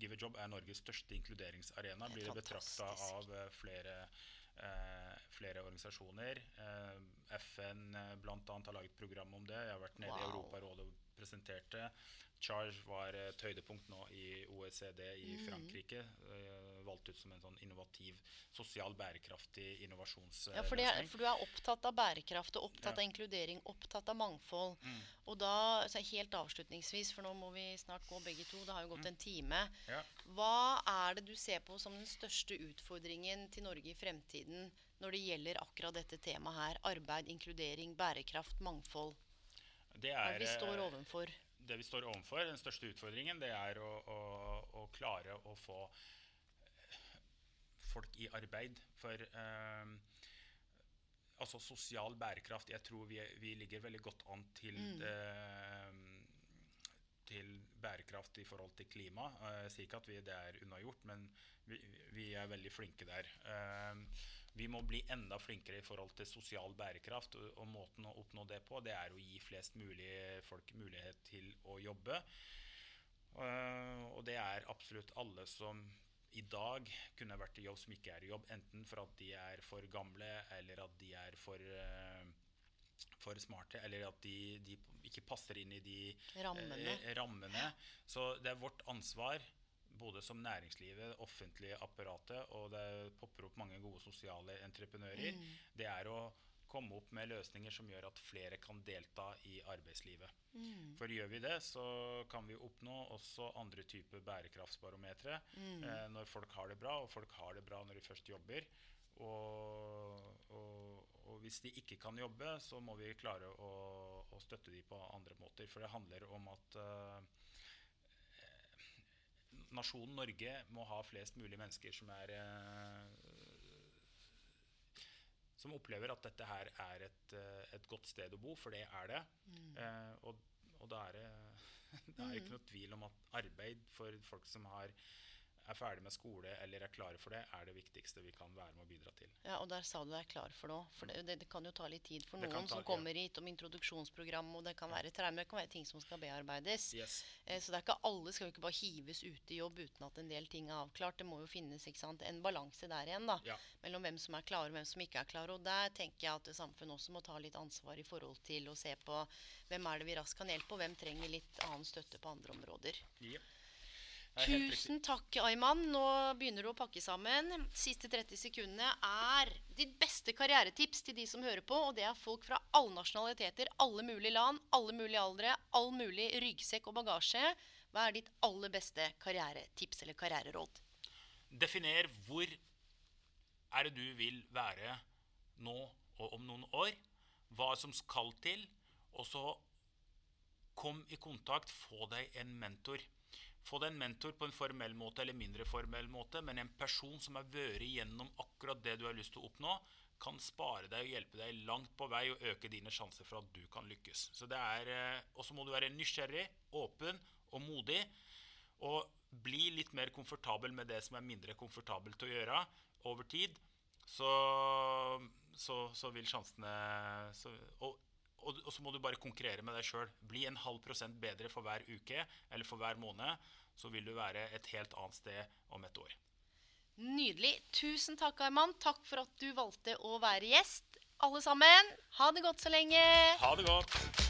Give a Job er Norges største inkluderingsarena. Er Blir det betrakta av eh, flere, eh, flere organisasjoner. Eh, FN bl.a. blant annet har laget program om det. Jeg har vært nede i Wow. Europarådet og presenterte. Charge var et høydepunkt nå i OECD i Mm. Frankrike. eh, valgt ut som en sånn innovativ, sosial bærekraftig innovasjonsløsning. Ja, for, det, er- for du er opptatt av bærekraft og opptatt av inkludering, opptatt av mangfold. Mm. Og da, så helt avslutningsvis, for nå må vi snart gå begge to, det har jo gått en time. Ja. Hva er det du ser på som den største utfordringen til Norge i fremtiden når det gjelder akkurat dette temaet her? Arbeid, inkludering, bærekraft, mangfold. Det er vi står ovenfor. overfor? det vi står overfor, den største utfordringen, det er å, å, å klare å få eh, folk i arbeid. For eh, altså sosial bærekraft Jeg tror vi, vi ligger veldig godt an til eh, til bærekraft i forhold til klima. Eh, Jeg sier ikke at vi, det er unnagjort, men vi, vi er veldig flinke der. Eh, Vi må bli enda flinkere i forhold til sosial bærekraft. Og, og måten å oppnå det på, det er å gi flest mulig folk mulighet til å jobbe. Uh, og det er absolutt alle som i dag kunne vært i jobb, som ikke er i jobb. Enten for at de er for gamle, eller at de er for uh, for smarte, eller at de, de ikke passer inn i de Rammene. eh, rammene. Så det er vårt ansvar, både som næringslivet, offentlige apparatet, og det popper opp mange gode sosiale entreprenører, Mm. det er å komme opp med løsninger som gjør at flere kan delta i arbeidslivet. Mm. For gjør vi det, så kan vi oppnå også andre typer bærekraftsbarometre Mm. eh, når folk har det bra, og folk har det bra når de først jobber. Og, og, og hvis de ikke kan jobbe, så må vi klare å, å støtte dem på andre måter. For det handler om at eh, nasjonen Norge må ha flest mulig mennesker som er eh, som opplever at dette her er et, eh, et godt sted å bo, for det er det. Eh, og, og da er det, det er ikke noe tvil om at arbeid for folk som har, er ferdig med skole eller er klare for det, er det viktigste vi kan være med å bidra til. Ja, og der sa du er klar for det òg. For det, det, det kan jo ta litt tid for noen ta- som kommer hit om introduksjonsprogram, og det kan være traumer, det kan være ting som skal bearbeides. Yes. Eh, Så det er ikke alle skal jo ikke bare hives ut i jobb uten at en del ting er avklart. Det må jo finnes sant, en balanse der igjen, da. Ja. Mellom hvem som er klare og hvem som ikke er klare. Og der tenker jeg at samfunnet også må ta litt ansvar i forhold til å se på hvem er det vi raskt kan hjelpe, og hvem trenger litt annen støtte på andre områder. Ja. Det er helt riktig. Tusen takk, Ayman. Nå begynner du å pakke sammen. Siste 30 sekundene er ditt beste karrieretips til de som hører på. Og det er folk fra alle nasjonaliteter, alle mulige land, alle mulige aldre, all mulig ryggsekk og bagasje. hva er ditt aller beste karrieretips eller karriereråd? Definer hvor er det du vil være nå og om noen år. Hva som skal til. Og så kom i kontakt, få deg en mentor. Få deg en mentor på en formell måte eller mindre formell måte, men en person som har vært igjennom akkurat det du har lyst til å oppnå, kan spare deg og hjelpe deg langt på vei og øke dine sjanser for at du kan lykkes. Så det er, eh, Og så må du være nysgjerrig, åpen og modig. Og bli litt mer komfortabel med det som er mindre komfortabelt å gjøre over tid. Så, så, så vil sjansene så, og, og, og, så må du bare konkurrere med deg sjøl. Bli en halv prosent bedre for hver uke eller for hver måned, så vil du være et helt annet sted om et år. Nydelig. Tusen takk, Arman. Takk for at du valgte å være gjest. Alle sammen, ha det godt så lenge. Ha det godt.